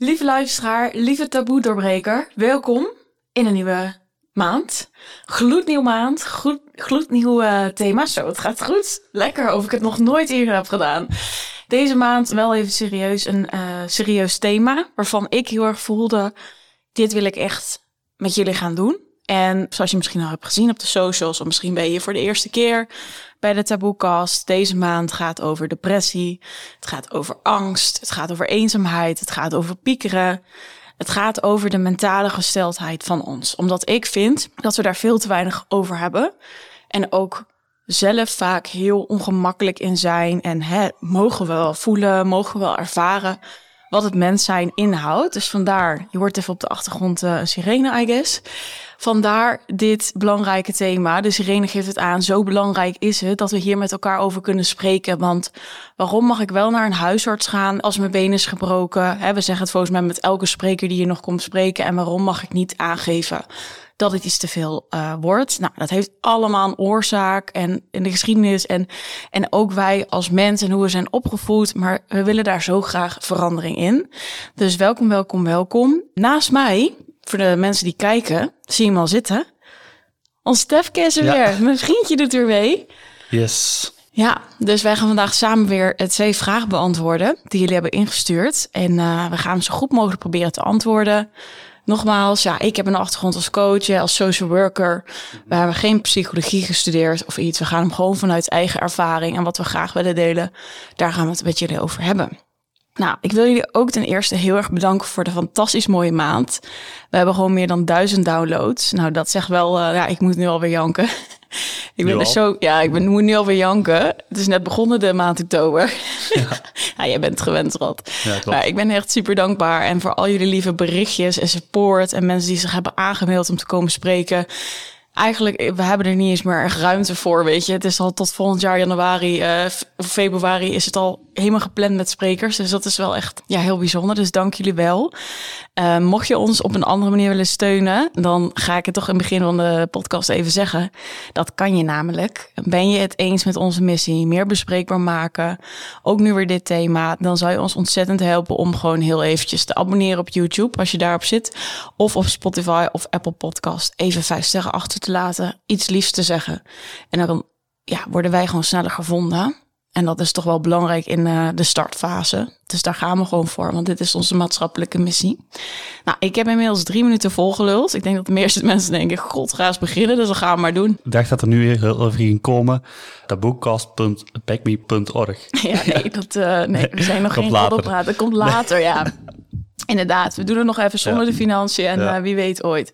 Lieve luisteraar, lieve taboe-doorbreker, welkom in een nieuwe maand. Gloednieuw maand, gloed, gloednieuw eh, thema. Zo, het gaat goed. Lekker, of ik het nog nooit eerder heb gedaan. Deze maand wel even serieus een eh, serieus thema, waarvan ik heel erg voelde, dit wil ik echt met jullie gaan doen. En zoals je misschien al hebt gezien op de socials, of misschien ben je voor de eerste keer bij de Taboecast. Deze maand gaat over depressie, het gaat over angst, het gaat over eenzaamheid, het gaat over piekeren. Het gaat over de mentale gesteldheid van ons. Omdat ik vind dat we daar veel te weinig over hebben. En ook zelf vaak heel ongemakkelijk in zijn. En hè, mogen we wel voelen, mogen we wel ervaren wat het mens zijn inhoudt. Dus vandaar, je hoort even op de achtergrond uh, een sirene, I guess. Vandaar dit belangrijke thema. De sirene geeft het aan. Zo belangrijk is het dat we hier met elkaar over kunnen spreken. Want waarom mag ik wel naar een huisarts gaan als mijn been is gebroken? we zeggen het volgens mij met elke spreker die hier nog komt spreken. En waarom mag ik niet aangeven dat het iets te veel uh, wordt. Nou, dat heeft allemaal een oorzaak en in de geschiedenis en, en ook wij als mensen en hoe we zijn opgevoed. Maar we willen daar zo graag verandering in. Dus welkom, welkom, welkom. Naast mij voor de mensen die kijken, zie je hem al zitten. Ons Stefke is er weer. Mijn vriendje doet er mee. Yes. Ja, dus wij gaan vandaag samen weer twee vragen beantwoorden die jullie hebben ingestuurd. En uh, we gaan hem zo goed mogelijk proberen te antwoorden. Nogmaals, ja, ik heb een achtergrond als coach, als social worker. We hebben geen psychologie gestudeerd of iets. We gaan hem gewoon vanuit eigen ervaring en wat we graag willen delen. Daar gaan we het met jullie over hebben. Nou, ik wil jullie ook ten eerste heel erg bedanken voor de fantastisch mooie maand. We hebben gewoon meer dan duizend downloads. Nou, dat zegt wel, uh, ja, ik moet nu alweer janken. ik ben er zo, ja, ik ben, moet nu alweer janken. Het is net begonnen de maand oktober. Ja, ja jij bent gewend, Rad. Ja, maar ik ben echt super dankbaar. En voor al jullie lieve berichtjes en support en mensen die zich hebben aangemeld om te komen spreken eigenlijk, we hebben er niet eens meer ruimte voor, weet je. Het is al tot volgend jaar januari uh, of februari is het al helemaal gepland met sprekers. Dus dat is wel echt ja, heel bijzonder. Dus dank jullie wel. Uh, mocht je ons op een andere manier willen steunen, dan ga ik het toch in het begin van de podcast even zeggen. Dat kan je namelijk. Ben je het eens met onze missie, meer bespreekbaar maken, ook nu weer dit thema, dan zou je ons ontzettend helpen om gewoon heel eventjes te abonneren op YouTube als je daarop zit. Of op Spotify of Apple Podcast even vijf sterren achter te laten, iets liefs te zeggen. En dan ja, worden wij gewoon sneller gevonden. En dat is toch wel belangrijk in uh, de startfase. Dus daar gaan we gewoon voor, want dit is onze maatschappelijke missie. Nou, ik heb inmiddels drie minuten volgeluld. Ik denk dat de meeste mensen denken, god, ga eens beginnen, dus dan gaan we maar doen. Ik dacht dat er nu weer heel over ging komen. Taboekast.backme.org. Ja, nee, dat, uh, nee, we zijn nog geen praten. Dat komt later, ja. Inderdaad, we doen het nog even zonder de financiën en uh, wie weet ooit.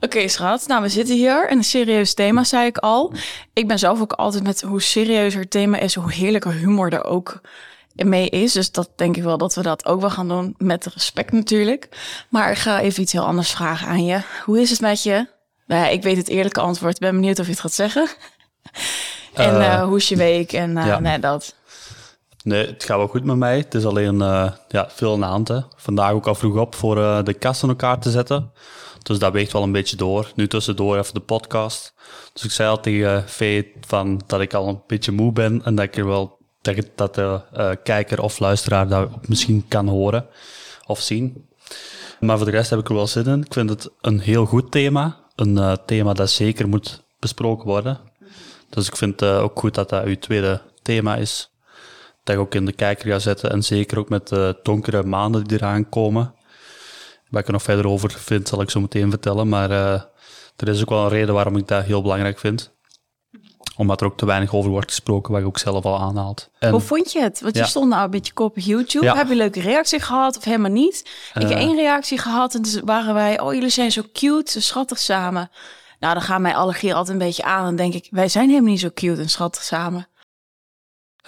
Oké, schat. Nou, we zitten hier en een serieus thema, zei ik al. Ik ben zelf ook altijd met hoe serieuzer het thema is, hoe heerlijker humor er ook mee is. Dus dat denk ik wel dat we dat ook wel gaan doen, met respect natuurlijk. Maar ik ga even iets heel anders vragen aan je. Hoe is het met je? Nou, ik weet het eerlijke antwoord. Ik ben benieuwd of je het gaat zeggen. en uh, hoe is je week en ja. nee, dat. Nee, het gaat wel goed met mij. Het is alleen uh, ja, veel aan de. Vandaag ook al vroeg op voor uh, de kast in elkaar te zetten. Dus dat weegt wel een beetje door. Nu tussendoor even de podcast. Dus ik zei al tegen uh, van dat ik al een beetje moe ben en dat ik er wel dat, dat de kijker of luisteraar dat misschien kan horen of zien. Maar voor de rest heb ik er wel zin in. Ik vind het een heel goed thema. Een thema dat zeker moet besproken worden. Dus ik vind ook goed dat dat uw tweede thema is dat ook in de kijker ga zetten. En zeker ook met de donkere maanden die eraan komen. Waar ik er nog verder over vind, zal ik zo meteen vertellen. Maar uh, er is ook wel een reden waarom ik dat heel belangrijk vind. Omdat er ook te weinig over wordt gesproken, wat ik ook zelf al aanhaalt. En, Hoe vond je het? Want je stond nou een beetje kop op YouTube. Heb je een leuke reactie gehad of helemaal niet? Ik heb uh, één reactie gehad en dus waren wij... Oh, jullie zijn zo cute, zo schattig samen. Nou, dan gaan mij allergie altijd een beetje aan. En denk ik, wij zijn helemaal niet zo cute en schattig samen.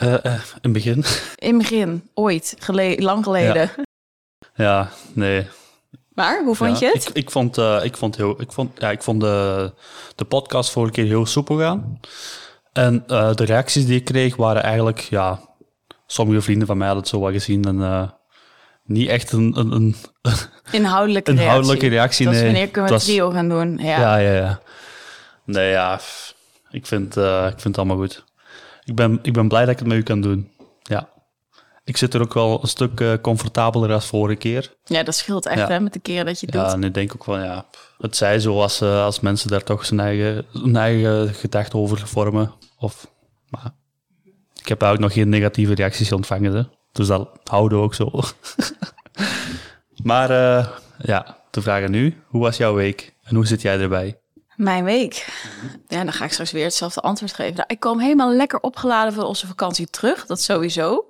Uh, uh, in het begin. In het begin, ooit, gele lang geleden. Ja. ja. nee. Maar, hoe vond ja, je het? Ik, ik, vond, uh, ik vond, heel, ik vond, ja, ik vond de, de podcast vorige keer heel soepel gaan. En de reacties die ik kreeg waren eigenlijk, ja, sommige vrienden van mij hadden het zo wel gezien. En niet echt een, een, een inhoudelijke, inhoudelijke reactie. Dat nee. wanneer kunnen we het trio gaan doen. Ja. ja, ja, ja. Nee, ja, ik vind, ik vind het allemaal goed ik ben, ik ben blij dat ik het met u kan doen. Ja. ik zit er ook wel een stuk eh, comfortabeler als vorige keer. Ja, dat scheelt echt Ja. hè, met de keren dat je het Ja, doet. en ik denk ook van ja, het zij zo als, eh, als mensen daar toch zijn eigen, hun eigen gedachte over vormen. Of, maar ik heb eigenlijk nog geen negatieve reacties ontvangen. Hè. Dus dat houden we ook zo. maar eh, ja, de vraag aan nu. Hoe was jouw week? En hoe zit jij erbij? Mijn week. Ja, dan ga ik straks weer hetzelfde antwoord geven. Nou, ik kwam helemaal lekker opgeladen van onze vakantie terug. Dat sowieso.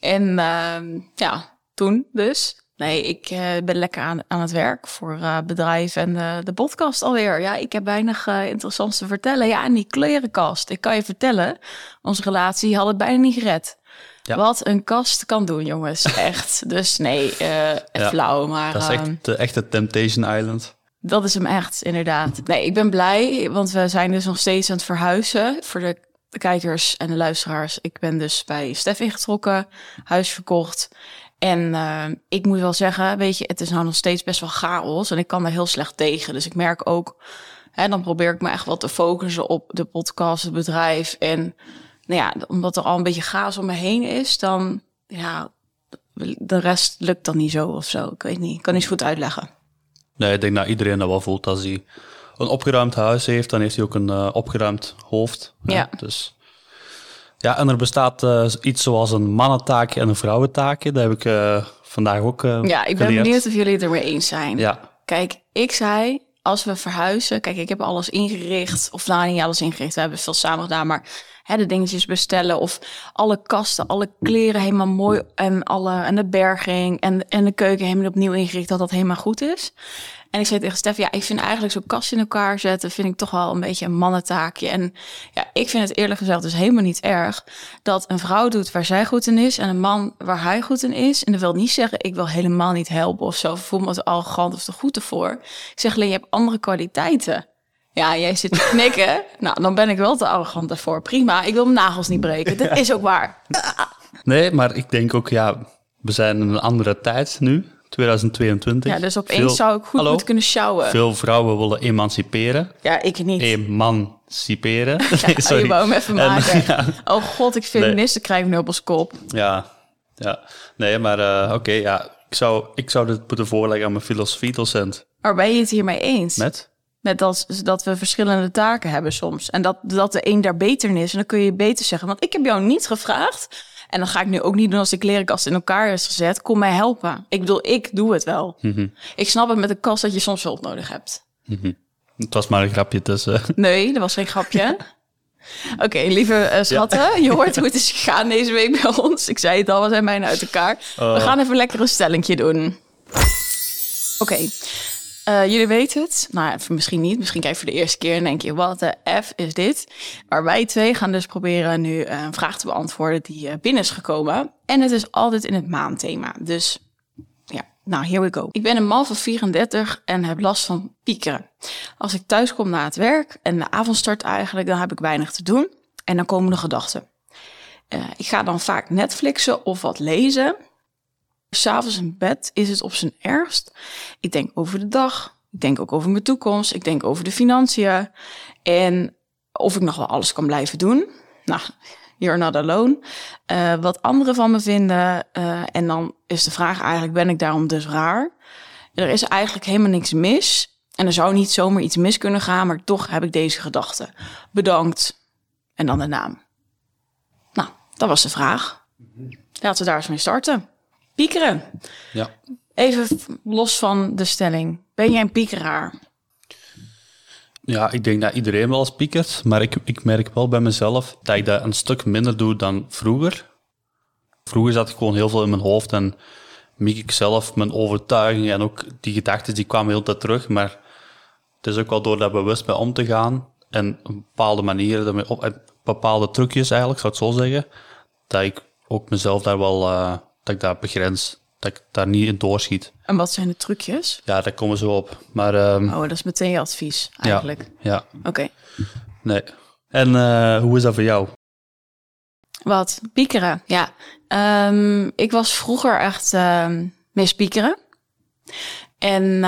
En ehm, ja, toen dus. Nee, ik eh, ben lekker aan, aan het werk voor eh bedrijf en de podcast alweer. Ja, ik heb weinig eh, interessants te vertellen. Ja, en die klerenkast. Ik kan je vertellen, onze relatie had het bijna niet gered. Ja. Wat een kast kan doen, jongens. Echt. Dus nee, Ja, flauw. Maar Dat is ehm, echt de echte Temptation Island. Dat is hem echt, inderdaad. Nee, ik ben blij, want we zijn dus nog steeds aan het verhuizen. Voor de, kijkers en de luisteraars. Ik ben dus bij Stef ingetrokken, huis verkocht. En eh, ik moet wel zeggen, weet je, het is nou nog steeds best wel chaos. En ik kan daar heel slecht tegen. Dus ik merk ook, hè, dan probeer ik me echt wat te focussen op de podcast, het bedrijf. En nou ja, omdat er al een beetje chaos om me heen is, dan ja, de rest lukt dan niet zo of zo. Ik weet niet, ik kan niet goed uitleggen. Nee, ik denk dat iedereen dat wel voelt als hij een opgeruimd huis heeft, dan heeft hij ook een eh, opgeruimd hoofd. hè. Ja. Dus ja, en er bestaat eh, iets zoals een mannentaak en een vrouwentaak. Dat heb ik eh, vandaag ook Ja, ik ben geleerd. benieuwd of jullie het ermee eens zijn. Ja, Kijk, ik zei, als we verhuizen... Kijk, ik heb alles ingericht. Of nou, niet alles ingericht. We hebben veel samen gedaan. Maar hè, de dingetjes bestellen. Of alle kasten, alle kleren helemaal mooi. En, alle, en de berging. En, en de keuken helemaal opnieuw ingericht. Dat dat helemaal goed is. En ik zei tegen Stef, ja, ik vind eigenlijk zo'n kast in elkaar zetten... vind ik toch wel een beetje een mannentaakje. En ja, ik vind het eerlijk gezegd dus helemaal niet erg... dat een vrouw doet waar zij goed in is... en een man waar hij goed in is. En dat wil niet zeggen, ik wil helemaal niet helpen of zo... voel me te arrogant of te goed ervoor. Ik zeg alleen, je hebt andere kwaliteiten. Ja, jij zit te knikken. nou, dan ben ik wel te arrogant daarvoor. Prima, ik wil mijn nagels niet breken. Dat is ook waar. nee, maar ik denk ook, ja, we zijn in een andere tijd nu, 2022. Ja, dus opeens Veel- zou ik goed Hallo? moeten kunnen sjouwen. Veel vrouwen willen emanciperen. Ja, ik niet. Emanciperen. Ja, Nee, je sorry. wou hem even En, maken. ja, Oh god, ik feministen krijg nu op ons kop. Ja, ja. Nee, maar eh, oké, ja. Ik zou, ik zou dit moeten voorleggen aan mijn filosofiedocent. Maar ben je het hiermee eens? Met? Met dat, dat we verschillende taken hebben soms. En dat, dat de een daar beter in is. En dan kun je beter zeggen. Want ik heb jou niet gevraagd. En dat ga ik nu ook niet doen als de klerenkast in elkaar is gezet. Kom mij helpen. Ik bedoel, ik doe het wel. Ik snap het met de kast dat je soms hulp nodig hebt. Het was maar een grapje tussen. Nee, dat was geen grapje. Oké, lieve eh, schatten. Je hoort hoe het is gegaan deze week bij ons. Ik zei het al, we zijn bijna uit elkaar. We gaan even lekker een stellingje doen. Oké, eh, jullie weten het. Nou, misschien niet. Misschien kijk je voor de eerste keer en denk je, wat de F is dit? Maar wij twee gaan dus proberen nu eh, een vraag te beantwoorden die eh, binnen is gekomen. En het is altijd in het maandthema. Dus ja, nou, here we go. Ik ben een man van 34 en heb last van piekeren. Als ik thuis kom na het werk en de avond start eigenlijk, dan heb ik weinig te doen. En dan komen de gedachten. Ik ga dan vaak Netflixen of wat lezen. S'avonds in bed is het op zijn ergst. Ik denk over de dag. Ik denk ook over mijn toekomst. Ik denk over de financiën. En of ik nog wel alles kan blijven doen. Nou, you're not alone. Eh, wat anderen van me vinden. eh, en dan is de vraag eigenlijk, ben ik daarom dus raar? Er is eigenlijk helemaal niks mis. En er zou niet zomaar iets mis kunnen gaan, maar toch heb ik deze gedachte. Bedankt. En dan de naam. Nou, dat was de vraag. Laten we daar eens mee starten. Piekeren. Ja. Even los van de stelling. Ben jij een piekeraar? Ja, ik denk dat iedereen wel eens piekert, maar ik, ik merk wel bij mezelf dat ik dat een stuk minder doe dan vroeger. Vroeger zat ik gewoon heel veel in mijn hoofd en miek ik zelf mijn overtuigingen en ook die gedachten die kwamen heel tijd terug, maar het is ook wel door daar bewust mee om te gaan en op bepaalde manieren, op, bepaalde trucjes eigenlijk, zou ik zo zeggen, dat ik ook mezelf daar wel, eh, dat ik daar begrens, dat ik daar niet in doorschiet. En wat zijn de trucjes? Ja, daar komen zo op. Maar ehm, Oh, dat is meteen je advies, eigenlijk. ja, Oké. nee. En eh, hoe is dat voor jou? Wat? Piekeren, ja. Ehm, ik was vroeger echt ehm mis piekeren. En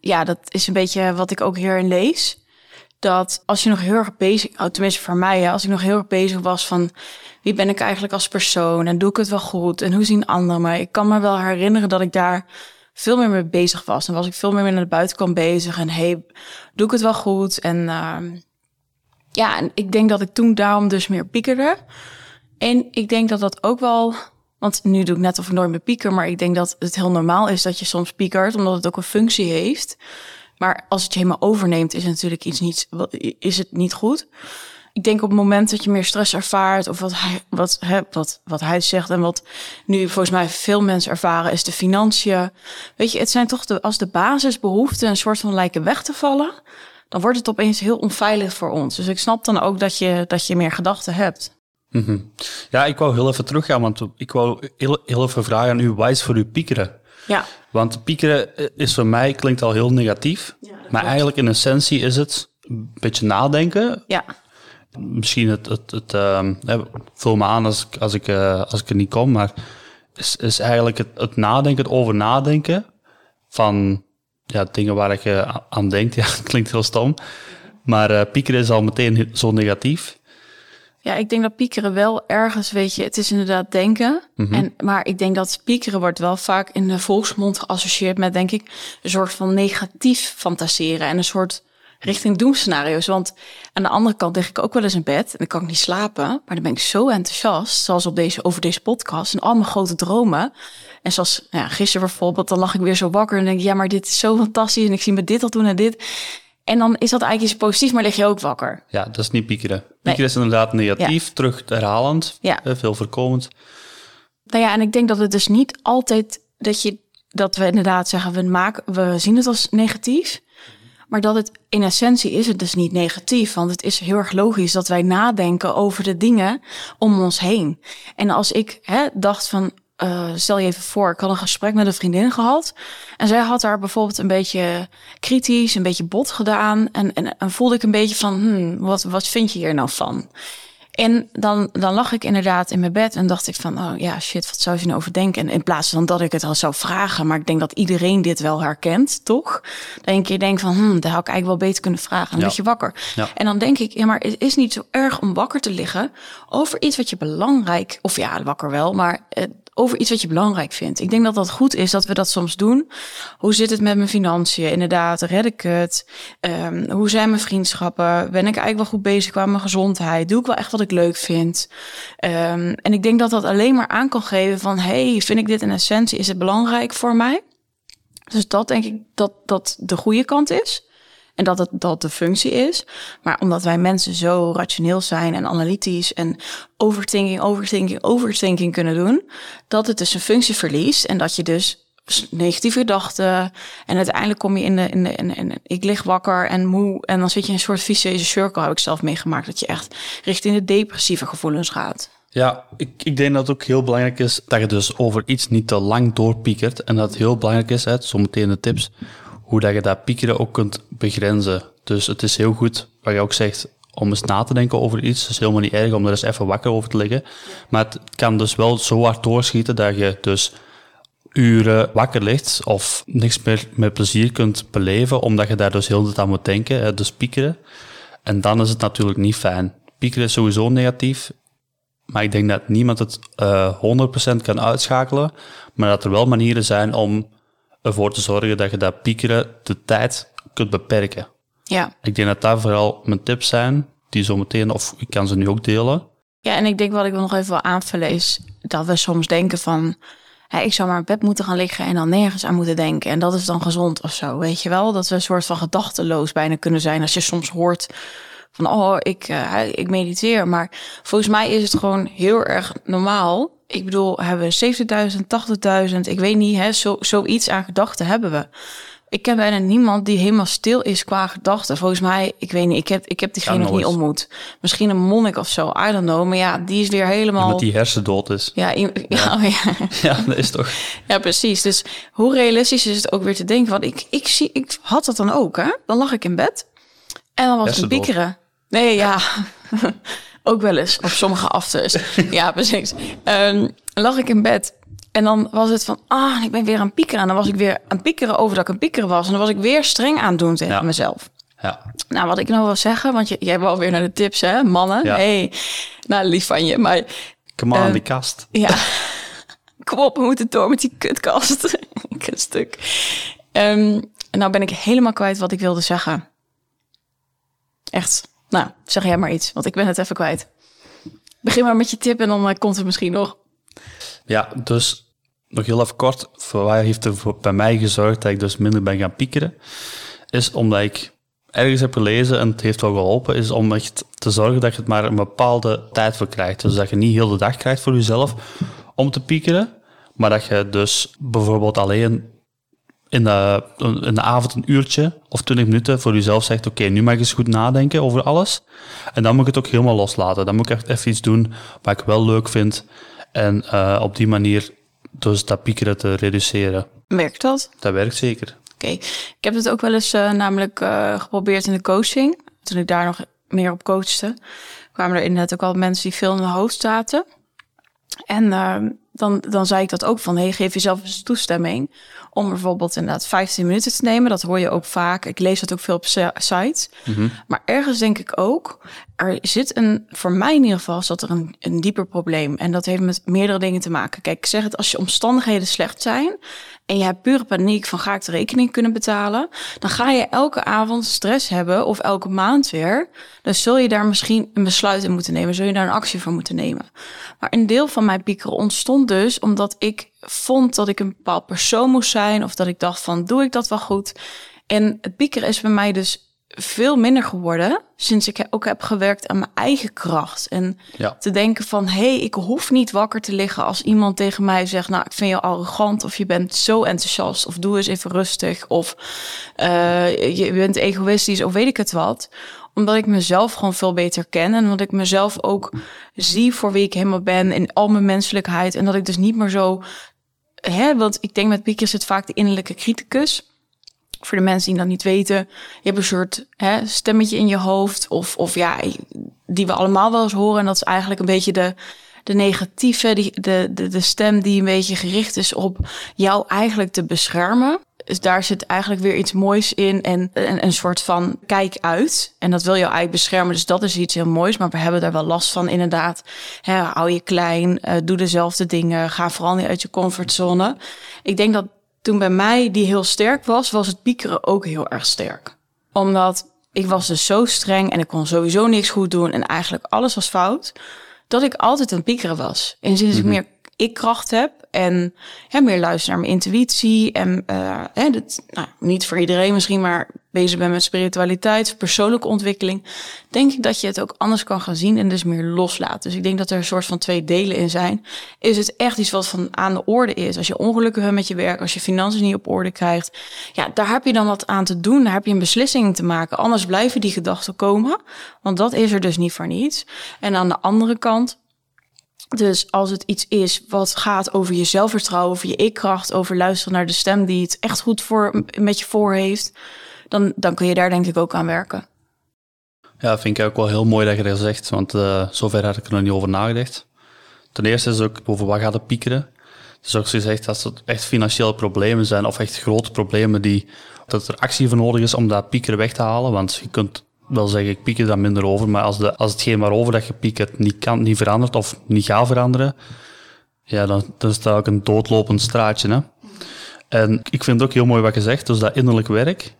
ja, dat is een beetje wat ik ook hierin lees. Dat als je nog heel erg bezig, oh, tenminste voor mij, als ik nog heel erg bezig was van wie ben ik eigenlijk als persoon en doe ik het wel goed en hoe zien anderen me. Ik kan me wel herinneren dat ik daar veel meer mee bezig was. En was ik veel meer naar de buitenkant bezig en hey, doe ik het wel goed? En uh, ja, en ik denk dat ik toen daarom dus meer piekerde. En ik denk dat dat ook wel, want nu doe ik net of nooit meer pieker, maar ik denk dat het heel normaal is dat je soms piekert, omdat het ook een functie heeft. Maar als het je helemaal overneemt, is het natuurlijk iets niet, is het niet goed. Ik denk op het moment dat je meer stress ervaart, of wat hij, wat, hè, wat, wat hij zegt en wat nu volgens mij veel mensen ervaren, is de financiën. Weet je, het zijn toch de, als de basisbehoeften een soort van lijken weg te vallen, dan wordt het opeens heel onveilig voor ons. Dus ik snap dan ook dat je, dat je meer gedachten hebt. -hmm. Ja, ik wou heel even teruggaan, want ik wou heel, heel even vragen aan u, is voor u piekeren? Ja. Want piekeren is voor mij, klinkt al heel negatief, ja, maar klopt. eigenlijk in essentie is het een beetje nadenken. Ja. Misschien het, het, het uh, vul me aan als ik, als ik, uh, als ik er niet kom, maar is, is eigenlijk het, het nadenken, het over nadenken van ja, dingen waar ik uh, aan denk. Ja, klinkt heel stom. Maar piekeren is al meteen zo negatief. Ja, ik denk dat piekeren wel ergens, weet je, het is inderdaad denken. Mm -hmm. en, maar ik denk dat piekeren wordt wel vaak in de volksmond geassocieerd met, denk ik, een soort van negatief fantaseren. En een soort richting doemscenario's. Want aan de andere kant lig ik ook wel eens in bed en dan kan ik niet slapen. Maar dan ben ik zo enthousiast, zoals op deze, over deze podcast en al mijn grote dromen. En zoals nou ja, gisteren bijvoorbeeld, dan lag ik weer zo wakker en denk ik, ja, maar dit is zo fantastisch en ik zie me dit al doen en dit. En dan is dat eigenlijk iets positiefs, maar lig je ook wakker. Ja, dat is niet piekeren. Piekeren nee. is inderdaad negatief, ja. terug herhalend, ja. veel voorkomend. Nou ja, en ik denk dat het dus niet altijd dat je dat we inderdaad zeggen, we maken, we zien het als negatief. Maar dat het in essentie is het dus niet negatief. Want het is heel erg logisch dat wij nadenken over de dingen om ons heen. En als ik hè, dacht van, uh, stel je even voor, ik had een gesprek met een vriendin gehad. En zij had daar bijvoorbeeld een beetje kritisch, een beetje bot gedaan. En, en, en voelde ik een beetje van, hmm, wat, wat vind je hier nou van? En dan, dan lag ik inderdaad in mijn bed en dacht ik van, oh ja, shit, wat zou ze nou over denken? En in plaats van dat ik het al zou vragen, maar ik denk dat iedereen dit wel herkent, toch? Je een keer denkt van, hm, daar had ik eigenlijk wel beter kunnen vragen. Dan ja. je wakker. Ja. En dan denk ik, ja, maar het is niet zo erg om wakker te liggen over iets wat je belangrijk, of ja, wakker wel, maar over iets wat je belangrijk vindt. Ik denk dat dat goed is dat we dat soms doen. Hoe zit het met mijn financiën? Inderdaad, red ik het? Um, hoe zijn mijn vriendschappen? Ben ik eigenlijk wel goed bezig qua mijn gezondheid? Doe ik wel echt wat ik leuk vind? Um, en ik denk dat dat alleen maar aan kan geven van... hey, vind ik dit in essentie? Is het belangrijk voor mij? Dus dat denk ik dat dat de goede kant is. En dat het dat de functie is. Maar omdat wij mensen zo rationeel zijn en analytisch en overthinking, overthinking, overthinking kunnen doen, dat het dus een functie verliest en dat je dus negatieve gedachten en uiteindelijk kom je in de, in de in, ik lig wakker en moe en dan zit je in een soort vicieuze cirkel, heb ik zelf meegemaakt, dat je echt richting de depressieve gevoelens gaat. Ja, ik, ik denk dat het ook heel belangrijk is dat je dus over iets niet te lang doorpiekert. En dat heel belangrijk is, hè, zometeen de tips, hoe dat je dat piekeren ook kunt begrenzen. Dus het is heel goed, wat je ook zegt, om eens na te denken over iets. Het is helemaal niet erg om er eens even wakker over te liggen. Maar het kan dus wel zo hard doorschieten dat je dus uren wakker ligt of niks meer met plezier kunt beleven, omdat je daar dus heel de tijd aan moet denken, dus piekeren. En dan is het natuurlijk niet fijn. Piekeren is sowieso negatief, maar ik denk dat niemand het uh, 100% kan uitschakelen, maar dat er wel manieren zijn om ervoor te zorgen dat je dat piekeren de tijd kunt beperken. Ja. Ik denk dat daar vooral mijn tips zijn, die zo meteen, of ik kan ze nu ook delen. Ja, en ik denk wat ik nog even wil aanvullen is dat we soms denken van, ik zou maar in bed moeten gaan liggen en dan nergens aan moeten denken. En dat is dan gezond of zo, weet je wel? Dat we een soort van gedachteloos bijna kunnen zijn als je soms hoort van, oh, ik, uh, ik mediteer. Maar volgens mij is het gewoon heel erg normaal. Ik bedoel, hebben we 70.000, 80.000, ik weet niet, hè, zo, zoiets aan gedachten hebben we. Ik ken bijna niemand die helemaal stil is qua gedachten. Volgens mij, ik weet niet, ik heb, ik heb diegene ja, nog niet ontmoet. Misschien een monnik of zo, I don't know. Maar ja, die is weer helemaal... Iemand die hersendood is. Ja, ja. Ja, oh ja. ja, dat is toch... Ja, precies. Dus hoe realistisch is het ook weer te denken? Want ik, ik, zie, ik had dat dan ook, hè. Dan lag ik in bed en dan was het piekeren. Nee, ja. ook wel eens op sommige afters. ja, precies. Um, lag ik in bed en dan was het van, ah, ik ben weer aan piekeren. En dan was ik weer aan piekeren over dat ik aan piekeren was. En dan was ik weer streng aan het doen tegen Ja. mezelf. Ja, Nou, wat ik nou wil zeggen, want je, jij wil weer naar de tips, hè, mannen. Ja. hey, nou, lief van je, maar come on, Eh, die kast. ja, kom op, we moeten door met die kutkast. Kutstuk. Ehm en nou ben ik helemaal kwijt wat ik wilde zeggen. Echt. Nou, zeg jij maar iets, want ik ben het even kwijt. Begin maar met je tip en dan eh, komt het misschien nog. Ja, dus nog heel even kort. Voor waar heeft er voor, bij mij gezorgd dat ik dus minder ben gaan piekeren? Is omdat ik ergens heb gelezen, en het heeft wel geholpen, is om echt te zorgen dat je het maar een bepaalde tijd voor krijgt. Dus dat je niet heel de dag krijgt voor jezelf om te piekeren, maar dat je dus bijvoorbeeld alleen in de, in de avond een uurtje of 20 minuten voor jezelf zegt, oké, nu mag ik eens goed nadenken over alles. En dan moet ik het ook helemaal loslaten. Dan moet ik echt even iets doen wat ik wel leuk vind. En eh, op die manier dus dat piekeren te reduceren. Werkt dat? Dat werkt zeker. Oké, ik heb het ook wel eens eh, namelijk eh, geprobeerd in de coaching. Toen ik daar nog meer op coachte, kwamen er inderdaad ook al mensen die veel in de hoofd zaten. En eh, dan, dan zei ik dat ook van, hey, geef jezelf eens toestemming om bijvoorbeeld inderdaad 15 minuten te nemen. Dat hoor je ook vaak. Ik lees dat ook veel op si- sites. Maar ergens denk ik ook, er zit een, voor mij in ieder geval, zat er een, een dieper probleem. En dat heeft met meerdere dingen te maken. Kijk, ik zeg het, als je omstandigheden slecht zijn en je hebt pure paniek van ga ik de rekening kunnen betalen, dan ga je elke avond stress hebben of elke maand weer. Dan zul je daar misschien een besluit in moeten nemen, zul je daar een actie voor moeten nemen. Maar een deel van mijn piekeren ontstond dus omdat ik vond dat ik een bepaald persoon moest zijn of dat ik dacht van doe ik dat wel goed. En het piekeren is bij mij dus veel minder geworden sinds ik ook heb gewerkt aan mijn eigen kracht. En Ja. te denken van, hé, hey, ik hoef niet wakker te liggen als iemand tegen mij zegt, nou, ik vind je arrogant of je bent zo enthousiast of doe eens even rustig of eh, je bent egoïstisch of weet ik het wat. Omdat ik mezelf gewoon veel beter ken en omdat ik mezelf ook zie voor wie ik helemaal ben in al mijn menselijkheid en dat ik dus niet meer zo, hè, want ik denk met piekers zit vaak de innerlijke criticus voor de mensen die dat niet weten, je hebt een soort hè, stemmetje in je hoofd. Of, of ja, die we allemaal wel eens horen. En dat is eigenlijk een beetje de, de negatieve, die, de, de, de stem die een beetje gericht is op jou eigenlijk te beschermen. Dus daar zit eigenlijk weer iets moois in en een, een soort van kijk uit. En dat wil jou eigenlijk beschermen, dus dat is iets heel moois. Maar we hebben daar wel last van inderdaad. Hou je klein, eh, doe dezelfde dingen, ga vooral niet uit je comfortzone. Ik denk dat toen bij mij die heel sterk was, was het piekeren ook heel erg sterk. Omdat ik was dus zo streng en ik kon sowieso niks goed doen en eigenlijk alles was fout, dat ik altijd aan het piekeren was. En sinds ik meer ik kracht heb en meer luister naar mijn intuïtie en eh, hè, nou, niet voor iedereen misschien, maar bezig ben met spiritualiteit, persoonlijke ontwikkeling, denk ik dat je het ook anders kan gaan zien en dus meer loslaat. Dus ik denk dat er een soort van twee delen in zijn. Is het echt iets wat van aan de orde is? Als je ongelukken hebt met je werk, als je financiën niet op orde krijgt, ja, daar heb je dan wat aan te doen. Daar heb je een beslissing te maken. Anders blijven die gedachten komen, want dat is er dus niet voor niets. En aan de andere kant, dus als het iets is wat gaat over je zelfvertrouwen, over je ikkracht, over luisteren naar de stem die het echt goed voor, met je voor heeft, dan, dan kun je daar denk ik ook aan werken. Ja, vind ik ook wel heel mooi dat je dat zegt, want eh, zover had ik er nog niet over nagedacht. Ten eerste is ook over wat gaat het piekeren. Dus ook gezegd, als het echt financiële problemen zijn of echt grote problemen die, dat er actie voor nodig is om dat piekeren weg te halen. Want je kunt wel zeggen, ik pieker daar minder over, maar als, de, als hetgeen waarover dat je piekert niet, kan, niet verandert of niet gaat veranderen, ja, dan, dan is dat ook een doodlopend straatje. Hè? En ik vind het ook heel mooi wat je zegt, dus dat innerlijk werk,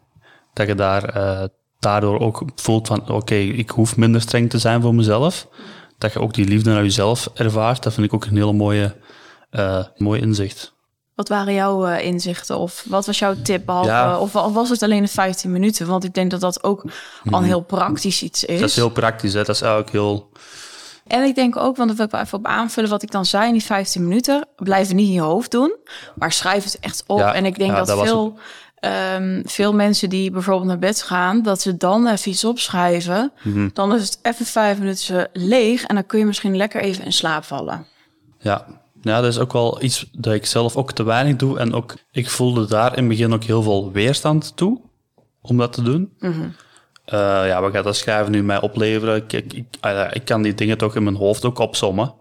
dat je daar eh, daardoor ook voelt van, oké, ik hoef minder streng te zijn voor mezelf. Dat je ook die liefde naar jezelf ervaart, dat vind ik ook een hele mooie, eh mooi inzicht. Wat waren jouw eh, inzichten of wat was jouw tip? Behalve, Ja. Of wa- was het alleen de 15 minuten? Want ik denk dat dat ook al een heel praktisch iets is. Dat is heel praktisch, hè? dat is eigenlijk heel... En ik denk ook, want dat wil ik wel even op aanvullen wat ik dan zei in die 15 minuten. Blijf het niet in je hoofd doen, maar schrijf het echt op. Ja, en ik denk ja, dat, veel, ehm, veel mensen die bijvoorbeeld naar bed gaan, dat ze dan even iets opschrijven. Mhm. Dan is het even vijf minuten leeg en dan kun je misschien lekker even in slaap vallen. Ja. Ja, dat is ook wel iets dat ik zelf ook te weinig doe. En ook, ik voelde daar in het begin ook heel veel weerstand toe om dat te doen. Eh, ja, wat gaat dat schrijven nu mij opleveren? Ik, ik, ik, ah ik kan die dingen toch in mijn hoofd ook opsommen.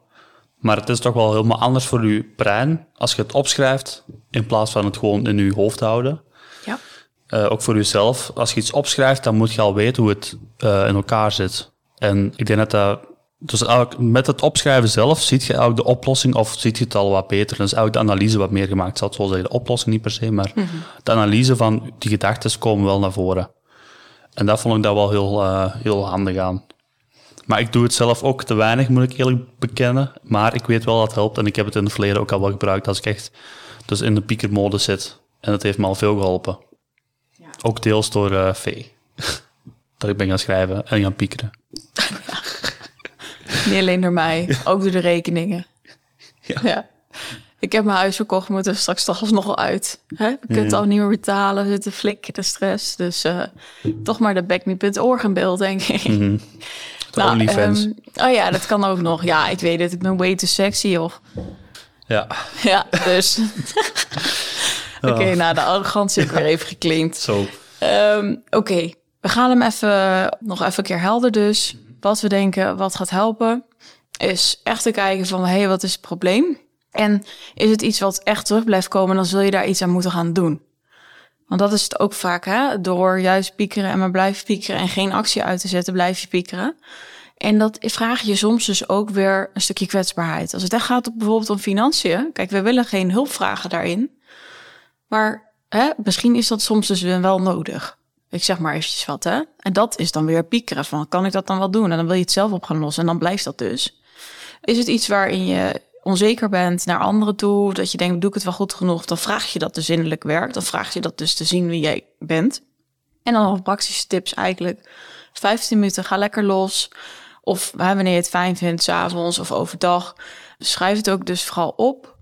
Maar het is toch wel helemaal anders voor je brein als je het opschrijft in plaats van het gewoon in je hoofd houden. Ja. eh, ook voor jezelf, als je iets opschrijft, dan moet je al weten hoe het eh, in elkaar zit. En ik denk dat dat... Dus eigenlijk met het opschrijven zelf ziet je eigenlijk de oplossing of ziet je het al wat beter. Is eigenlijk de analyse wat meer gemaakt. Ik zal het zo zeggen, de oplossing niet per se, maar de analyse van die gedachten komen wel naar voren. En dat vond ik daar wel heel, eh, heel handig aan. Maar ik doe het zelf ook te weinig, moet ik eerlijk bekennen. Maar ik weet wel dat het helpt en ik heb het in het verleden ook al wel gebruikt als ik echt dus in de piekermode zit. En dat heeft me al veel geholpen. Ook deels door Vee. dat ik ben gaan schrijven en gaan piekeren. Niet alleen door mij, ook door de rekeningen. Ja. Ja. Ik heb mijn huis verkocht, moet er straks toch alsnog wel uit. Hè? Je kunt het al niet meer betalen, zit een flik de stress. Dus eh, toch maar de backme.org in beeld, denk ik. Ehm, oh ja, dat kan ook nog. Ja, ik weet het. Ik ben way too sexy, joh. ja, Ja, dus... Oké, nou, de arrogantie heb ik weer even geklinkt. zo. Ehm, Oké, we gaan hem even nog even een keer helder dus. Wat we denken, wat gaat helpen, is echt te kijken van... hé, hey, wat is het probleem? En is het iets wat echt terug blijft komen... dan zul je daar iets aan moeten gaan doen. Want dat is het ook vaak, hè? Door juist piekeren en maar blijven piekeren... en geen actie uit te zetten, blijf je piekeren. En dat vraag je soms dus ook weer een stukje kwetsbaarheid. Als het echt gaat op bijvoorbeeld om financiën... kijk, we willen geen hulp vragen daarin... Maar hè, misschien is dat soms dus wel nodig. Ik zeg maar eventjes wat, hè. En dat is dan weer piekeren van, kan ik dat dan wel doen? En dan wil je het zelf op gaan lossen en dan blijft dat dus. Is het iets waarin je onzeker bent naar anderen toe, dat je denkt, doe ik het wel goed genoeg? Dan vraag je dat dus innerlijk werk. Dan vraag je dat dus te zien wie jij bent. En dan nog praktische tips eigenlijk. 15 minuten, ga lekker los. Of wanneer je het fijn vindt, 's avonds of overdag. Schrijf het ook dus vooral op.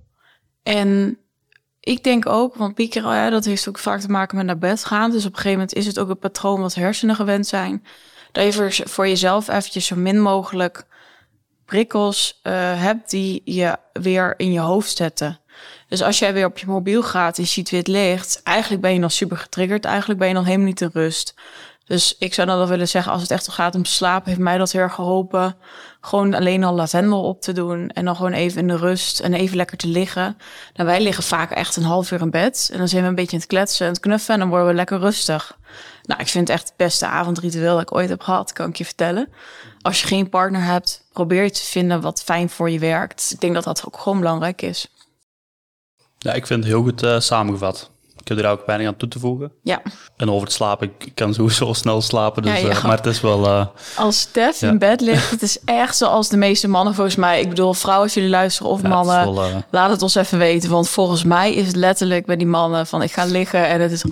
En ik denk ook, want piekeren, ja, dat heeft ook vaak te maken met naar bed gaan. Dus op een gegeven moment is het ook een patroon wat hersenen gewend zijn. Dat je voor, jezelf eventjes zo min mogelijk prikkels eh, hebt die je weer in je hoofd zetten. Dus als jij weer op je mobiel gaat en je ziet het licht, eigenlijk ben je nog super getriggerd. Eigenlijk ben je nog helemaal niet in rust. Dus ik zou dan wel willen zeggen, als het echt gaat om slapen, heeft mij dat heel erg geholpen. Gewoon alleen al lavendel op te doen en dan gewoon even in de rust en even lekker te liggen. Nou, wij liggen vaak echt een half uur in bed en dan zijn we een beetje aan het kletsen en het knuffen en dan worden we lekker rustig. Nou, ik vind het echt het beste avondritueel dat ik ooit heb gehad, kan ik je vertellen. Als je geen partner hebt, probeer je te vinden wat fijn voor je werkt. Ik denk dat dat ook gewoon belangrijk is. Ja, ik vind het heel goed eh, samengevat. Heb er ook weinig aan toe te voegen. Ja, En over het slapen, ik kan sowieso snel slapen, dus, Ja, ja. eh, maar het is wel... eh, als Stef in bed ligt, het is echt zoals de meeste mannen volgens mij. Ik bedoel, vrouwen als jullie luisteren of het mannen, wel, eh, laat het ons even weten. Want volgens mij is het letterlijk bij die mannen van ik ga liggen en het is...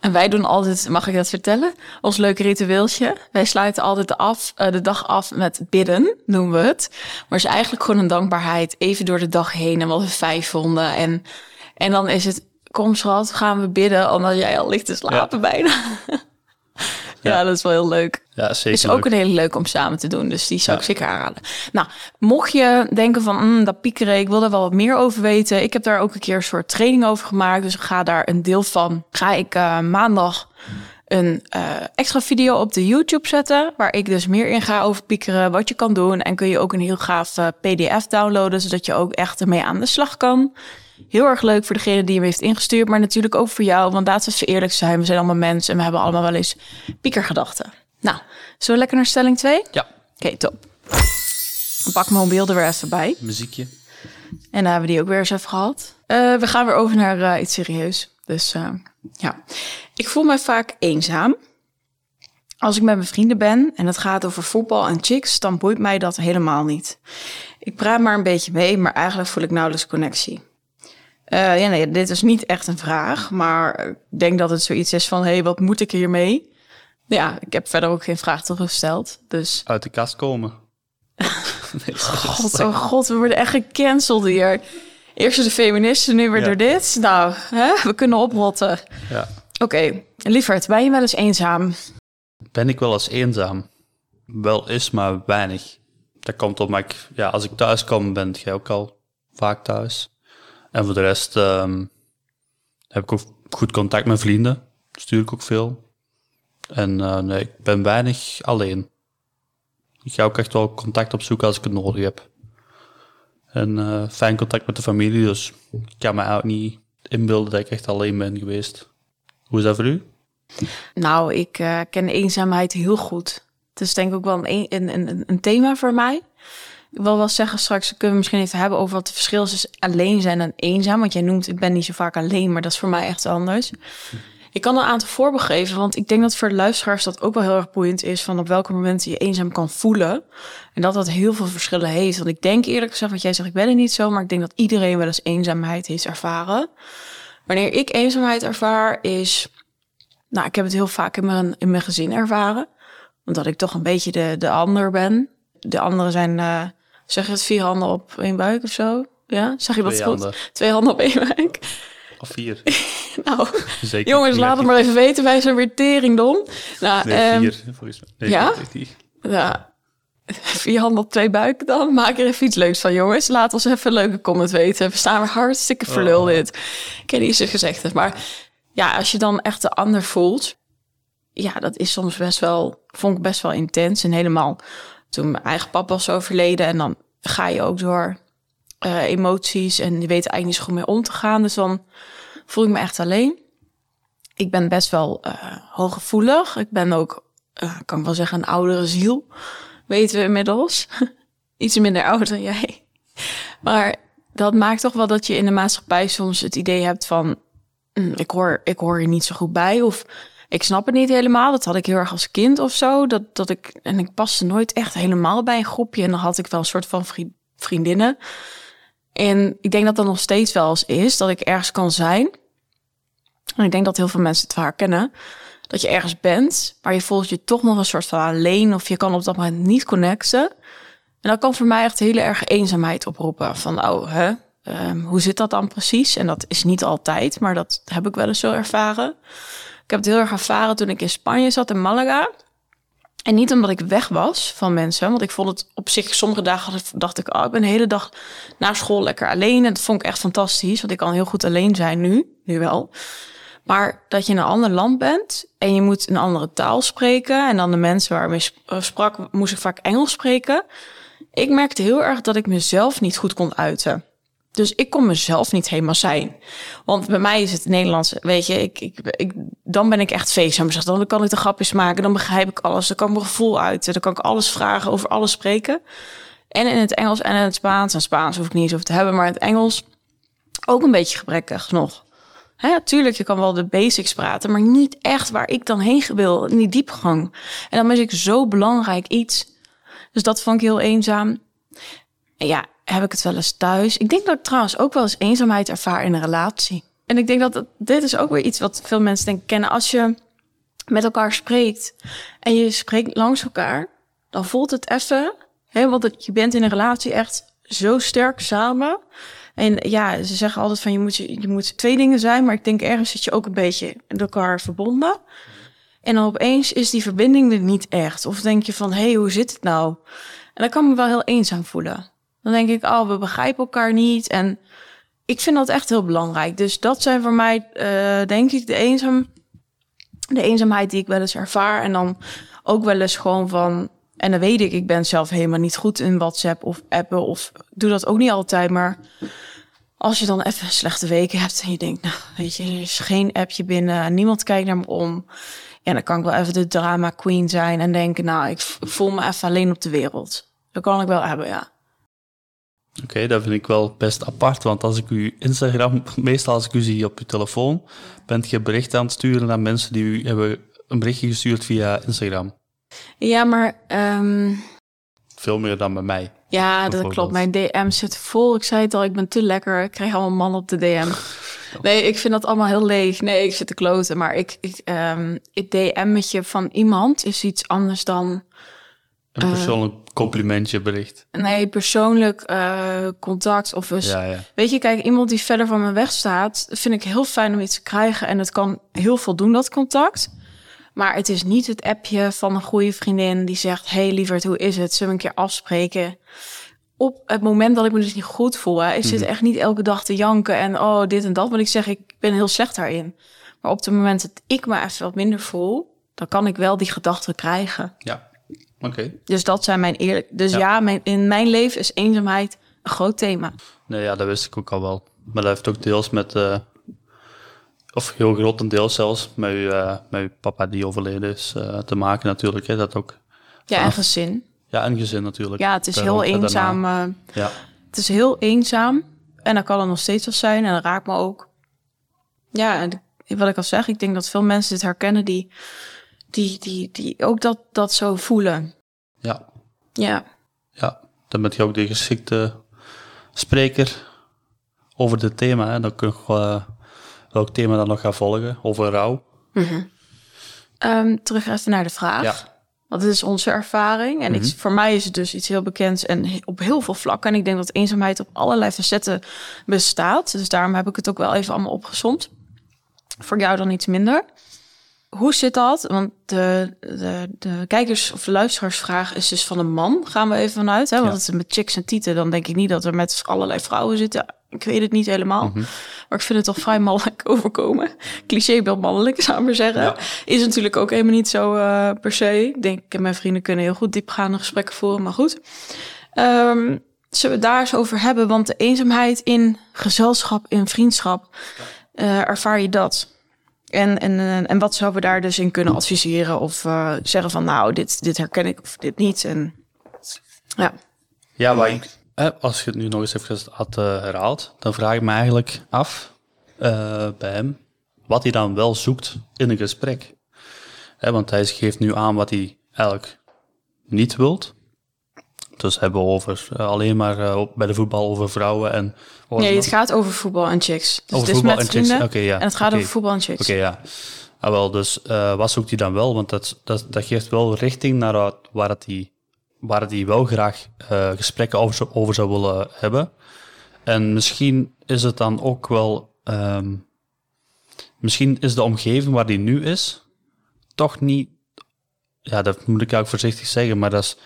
En wij doen altijd, mag ik dat vertellen? Ons leuke ritueeltje. Wij sluiten altijd af, de dag af met bidden, noemen we het. Maar het is eigenlijk gewoon een dankbaarheid. Even door de dag heen en wat we fijn vonden. En, en dan is het, kom schat, gaan we bidden. Omdat jij al ligt te slapen bijna. ja, dat is wel heel leuk. ja, zeker Is ook leuk. een hele leuk om samen te doen. Dus die zou Ja. ik zeker aanraden. Nou, mocht je denken van mm, dat piekeren, ik wil er wel wat meer over weten. Ik heb daar ook een keer een soort training over gemaakt. Dus ik ga daar een deel van. Ga ik eh, maandag een eh, extra video op de YouTube zetten. Waar ik dus meer in ga over piekeren. Wat je kan doen. En kun je ook een heel gaaf eh, PDF downloaden. Zodat je ook echt ermee aan de slag kan. Heel erg leuk voor degene die hem heeft ingestuurd. Maar natuurlijk ook voor jou. Want laten we even eerlijk zijn. We zijn allemaal mensen. En we hebben allemaal wel eens piekergedachten. Nou, zullen we lekker naar stelling 2? Ja, Oké, top. Dan pak ik mijn mobiel er weer even bij. muziekje. En dan hebben we die ook weer eens even gehad. Eh, we gaan weer over naar eh, iets serieus. Dus eh, ja, ik voel me vaak eenzaam. Als ik met mijn vrienden ben en het gaat over voetbal en chicks, dan boeit mij dat helemaal niet. Ik praat maar een beetje mee, maar eigenlijk voel ik nauwelijks connectie. Eh, ja, nee, dit is niet echt een vraag, maar ik denk dat het zoiets is van: hé, hey, wat moet ik hiermee? Ja, ik heb verder ook geen vraag teruggesteld. Dus Uit de kast komen. nee, God, oh god, we worden echt gecanceld hier. Eerst de feministen, nu weer Ja. door dit. Nou, hè, we kunnen oprotten. ja. Oké, lieverd, ben je wel eens eenzaam? Ben ik wel eens eenzaam? Wel is, maar weinig. Dat komt omdat ik, ja, als ik thuis kom, ben jij ook al vaak thuis. En voor de rest ehm, heb ik ook goed contact met vrienden. Stuur ik ook veel. En eh, nee, ik ben weinig alleen. Ik ga ook echt wel contact opzoeken als ik het nodig heb. En eh, fijn contact met de familie, dus ik kan me eigenlijk niet inbeelden dat ik echt alleen ben geweest. Hoe is dat voor u? Nou, ik uh, ken eenzaamheid heel goed. Het is denk ik ook wel een, een, een, een thema voor mij. Ik wil wel zeggen, straks kunnen we misschien even hebben over wat het verschil is tussen alleen zijn en eenzaam. Want jij noemt, ik ben niet zo vaak alleen, maar dat is voor mij echt anders. Ik kan een aantal voorbeelden geven, want ik denk dat voor de luisteraars dat ook wel heel erg boeiend is van op welke momenten je eenzaam kan voelen. En dat dat heel veel verschillen heeft. Want ik denk eerlijk gezegd, wat jij zegt, ik ben er niet zo, maar ik denk dat iedereen wel eens eenzaamheid heeft ervaren. Wanneer ik eenzaamheid ervaar, is. Nou, ik heb het heel vaak in mijn, in mijn gezin ervaren. Omdat ik toch een beetje de, de ander ben. De anderen zijn, uh, zeg je het, vier handen op één buik of zo? Ja, zeg je dat Twee goed? handen. Twee handen op één buik. Of vier. nou, Zeker. jongens, laat het maar even weten. Wij zijn weer teringdom. Nou, Nee, ehm, vier, volgens mij. Nee, ja? Ja. Vier handen op twee buiken dan. Maak er even iets leuks van, jongens. Laat ons even een leuke comment weten. We staan weer hartstikke verlul Oh. dit. Ik weet niet eens gezegd heeft. Maar ja, als je dan echt de ander voelt... Ja, dat is soms best wel... Vond ik best wel intens. En helemaal toen mijn eigen papa was overleden... en dan ga je ook door eh, emoties... en je weet eigenlijk niet zo goed mee om te gaan. Dus dan voel ik me echt alleen. Ik ben best wel eh, hooggevoelig. Ik ben ook, eh, kan ik wel zeggen, een oudere ziel. Weten we inmiddels. Iets minder oud dan jij. Maar dat maakt toch wel dat je in de maatschappij soms het idee hebt van... "Hm, ik, hoor, ik hoor hier niet zo goed bij of ik snap het niet helemaal. Dat had ik heel erg als kind of zo. Dat, dat ik, en ik paste nooit echt helemaal bij een groepje. En dan had ik wel een soort van vri- vriendinnen. En ik denk dat dat nog steeds wel eens is. Dat ik ergens kan zijn. En ik denk dat heel veel mensen het vaak kennen. Dat je ergens bent, maar je voelt je toch nog een soort van alleen. Of je kan op dat moment niet connecten. En dat kan voor mij echt hele erg eenzaamheid oproepen. Van, oh, hè, ehm, hoe zit dat dan precies? En dat is niet altijd, maar dat heb ik wel eens zo ervaren. Ik heb het heel erg ervaren toen ik in Spanje zat, in Malaga. En niet omdat ik weg was van mensen, want ik vond het op zich, sommige dagen dacht ik, oh, ik ben de hele dag na school lekker alleen. En dat vond ik echt fantastisch, want ik kan heel goed alleen zijn nu, nu wel. Maar dat je in een ander land bent en je moet een andere taal spreken. En dan de mensen waarmee ik eh, sprak, moest ik vaak Engels spreken. Ik merkte heel erg dat ik mezelf niet goed kon uiten. Dus ik kon mezelf niet helemaal zijn. Want bij mij is het Nederlands, weet je, ik, ik, dan ben ik echt. Zeg, Dan kan ik de grapjes maken, dan begrijp ik alles. Dan kan ik mijn gevoel uiten, dan kan ik alles vragen, over alles spreken. En in het Engels en in het Spaans. En Spaans hoef ik niet eens over te hebben, maar in het Engels ook een beetje gebrekkig nog. Hè, natuurlijk, je kan wel de basics praten, maar niet echt waar ik dan heen wil, in die diepgang. En dan mis ik zo belangrijk iets. Dus dat vond ik heel eenzaam. En ja, heb ik het wel eens thuis. Ik denk dat ik trouwens ook wel eens eenzaamheid ervaar in een relatie. En ik denk dat dit is ook weer iets wat veel mensen denk ik kennen. Als je met elkaar spreekt en je spreekt langs elkaar, dan voelt het even, hè, want je bent in een relatie echt zo sterk samen. En ja, ze zeggen altijd van je moet, je, moet twee dingen zijn, maar ik denk ergens zit je ook een beetje met elkaar verbonden. En dan opeens is die verbinding er niet echt. Of denk je van, hé, hey, hoe zit het nou? En dan kan me wel heel eenzaam voelen. Dan denk ik, oh, we begrijpen elkaar niet. En ik vind dat echt heel belangrijk. Dus dat zijn voor mij, eh, denk ik, de, eenzaam, de eenzaamheid die ik wel eens ervaar. En dan ook wel eens gewoon van... En dan weet ik, ik ben zelf helemaal niet goed in WhatsApp of appen. Of doe dat ook niet altijd, maar... Als je dan even slechte week hebt en je denkt, nou, weet je, er is geen appje binnen, niemand kijkt naar me om. Ja, dan kan ik wel even de drama queen zijn en denken, nou, ik voel me even alleen op de wereld. Dat kan ik wel hebben, ja. Oké, dat vind ik wel best apart, want als ik uw Instagram, meestal als ik u zie op uw telefoon, bent je berichten aan het sturen naar mensen die u hebben een berichtje gestuurd via Instagram. Ja, maar ehm, Veel meer dan bij mij. ja, dat klopt. Mijn DM zit vol. Ik zei het al, ik ben te lekker. Ik krijg allemaal mannen op de DM. Nee, ik vind dat allemaal heel leeg. Nee, ik zit te kloten. Maar ik, ik, ehm het DM'tje van iemand is iets anders dan... Een persoonlijk complimentje bericht. Nee, persoonlijk eh, contact of eens Ja, ja. Weet je, kijk, iemand die verder van me weg staat, vind ik heel fijn om iets te krijgen. En het kan heel veel doen, dat contact. Maar het is niet het appje van een goede vriendin die zegt: Hey lieverd, hoe is het? Zullen we een keer afspreken? Op het moment dat ik me dus niet goed voel, hè, ik zit echt niet elke dag te janken en oh, dit en dat. Want ik zeg, ik ben heel slecht daarin. Maar op het moment dat ik me even wat minder voel, dan kan ik wel die gedachten krijgen. Ja, oké. Dus dat zijn mijn eerlijk. Dus Ja. ja, mijn, in mijn leven is eenzaamheid een groot thema. Nee, ja, dat wist ik ook al wel. Maar dat heeft ook deels met... eh, of heel grotendeels zelfs, met uw, eh, met uw papa die overleden is eh, te maken natuurlijk. Hè, dat ook. Ja, en vanaf- gezin. Ja, en gezin natuurlijk. Ja, het is Daar heel eenzaam. Ja, het is heel eenzaam. En dat kan het nog steeds wel zijn. En dat raakt me ook. Ja, en wat ik al zeg, ik denk dat veel mensen dit herkennen die, die, die, die ook dat, dat zo voelen. ja, Ja. ja. Dan ben je ook de geschikte spreker over dit thema. Hè. Dan kun je eh, welk thema dan nog gaan volgen, over rouw. Terug even naar de vraag. Ja. Want dit is onze ervaring. En iets, voor mij is het dus iets heel bekends en op heel veel vlakken. En ik denk dat eenzaamheid op allerlei facetten bestaat. Dus daarom heb ik het ook wel even allemaal opgesomd. Voor jou dan iets minder. Hoe zit dat? Want de, de, de kijkers of de luisteraarsvraag is dus van een man, gaan we even vanuit. Hè? Want Ja. het is met chicks en tieten, dan denk ik niet dat er met allerlei vrouwen zitten. Ik weet het niet helemaal. Maar ik vind het toch vrij mannelijk overkomen. Clichébeeld mannelijk, zou ik maar zeggen. Ja. Is natuurlijk ook helemaal niet zo eh, per se. Ik denk, ik en mijn vrienden kunnen heel goed diepgaande gesprekken voeren, maar goed. Ehm, zullen we daar eens over hebben? Want de eenzaamheid in gezelschap, in vriendschap, eh, ervaar je dat? En, en, eh, en wat zouden we daar dus in kunnen adviseren? Of eh, zeggen van, nou, dit, dit herken ik of dit niet. En ja, Ja, maar ik, eh, als je het nu nog eens even had eh, herhaald, dan vraag ik me eigenlijk af eh, bij hem wat hij dan wel zoekt in een gesprek. Hè, want hij geeft nu aan wat hij eigenlijk niet wilt. Dus hebben we over alleen maar eh, op- bij de voetbal over vrouwen en nee, het gaat over voetbal en chicks. Dus over het is voetbal met en chicks. ja. en het gaat over voetbal en chicks. Oké, ja. Ah, wel, dus eh, wat zoekt hij dan wel? Want dat, dat, dat geeft wel richting naar waar het hij, waar hij wel graag eh, gesprekken over zou, over zou willen hebben. En misschien is het dan ook wel... ehm, misschien is de omgeving waar hij nu is toch niet... Ja, dat moet ik ook voorzichtig zeggen, maar dat is,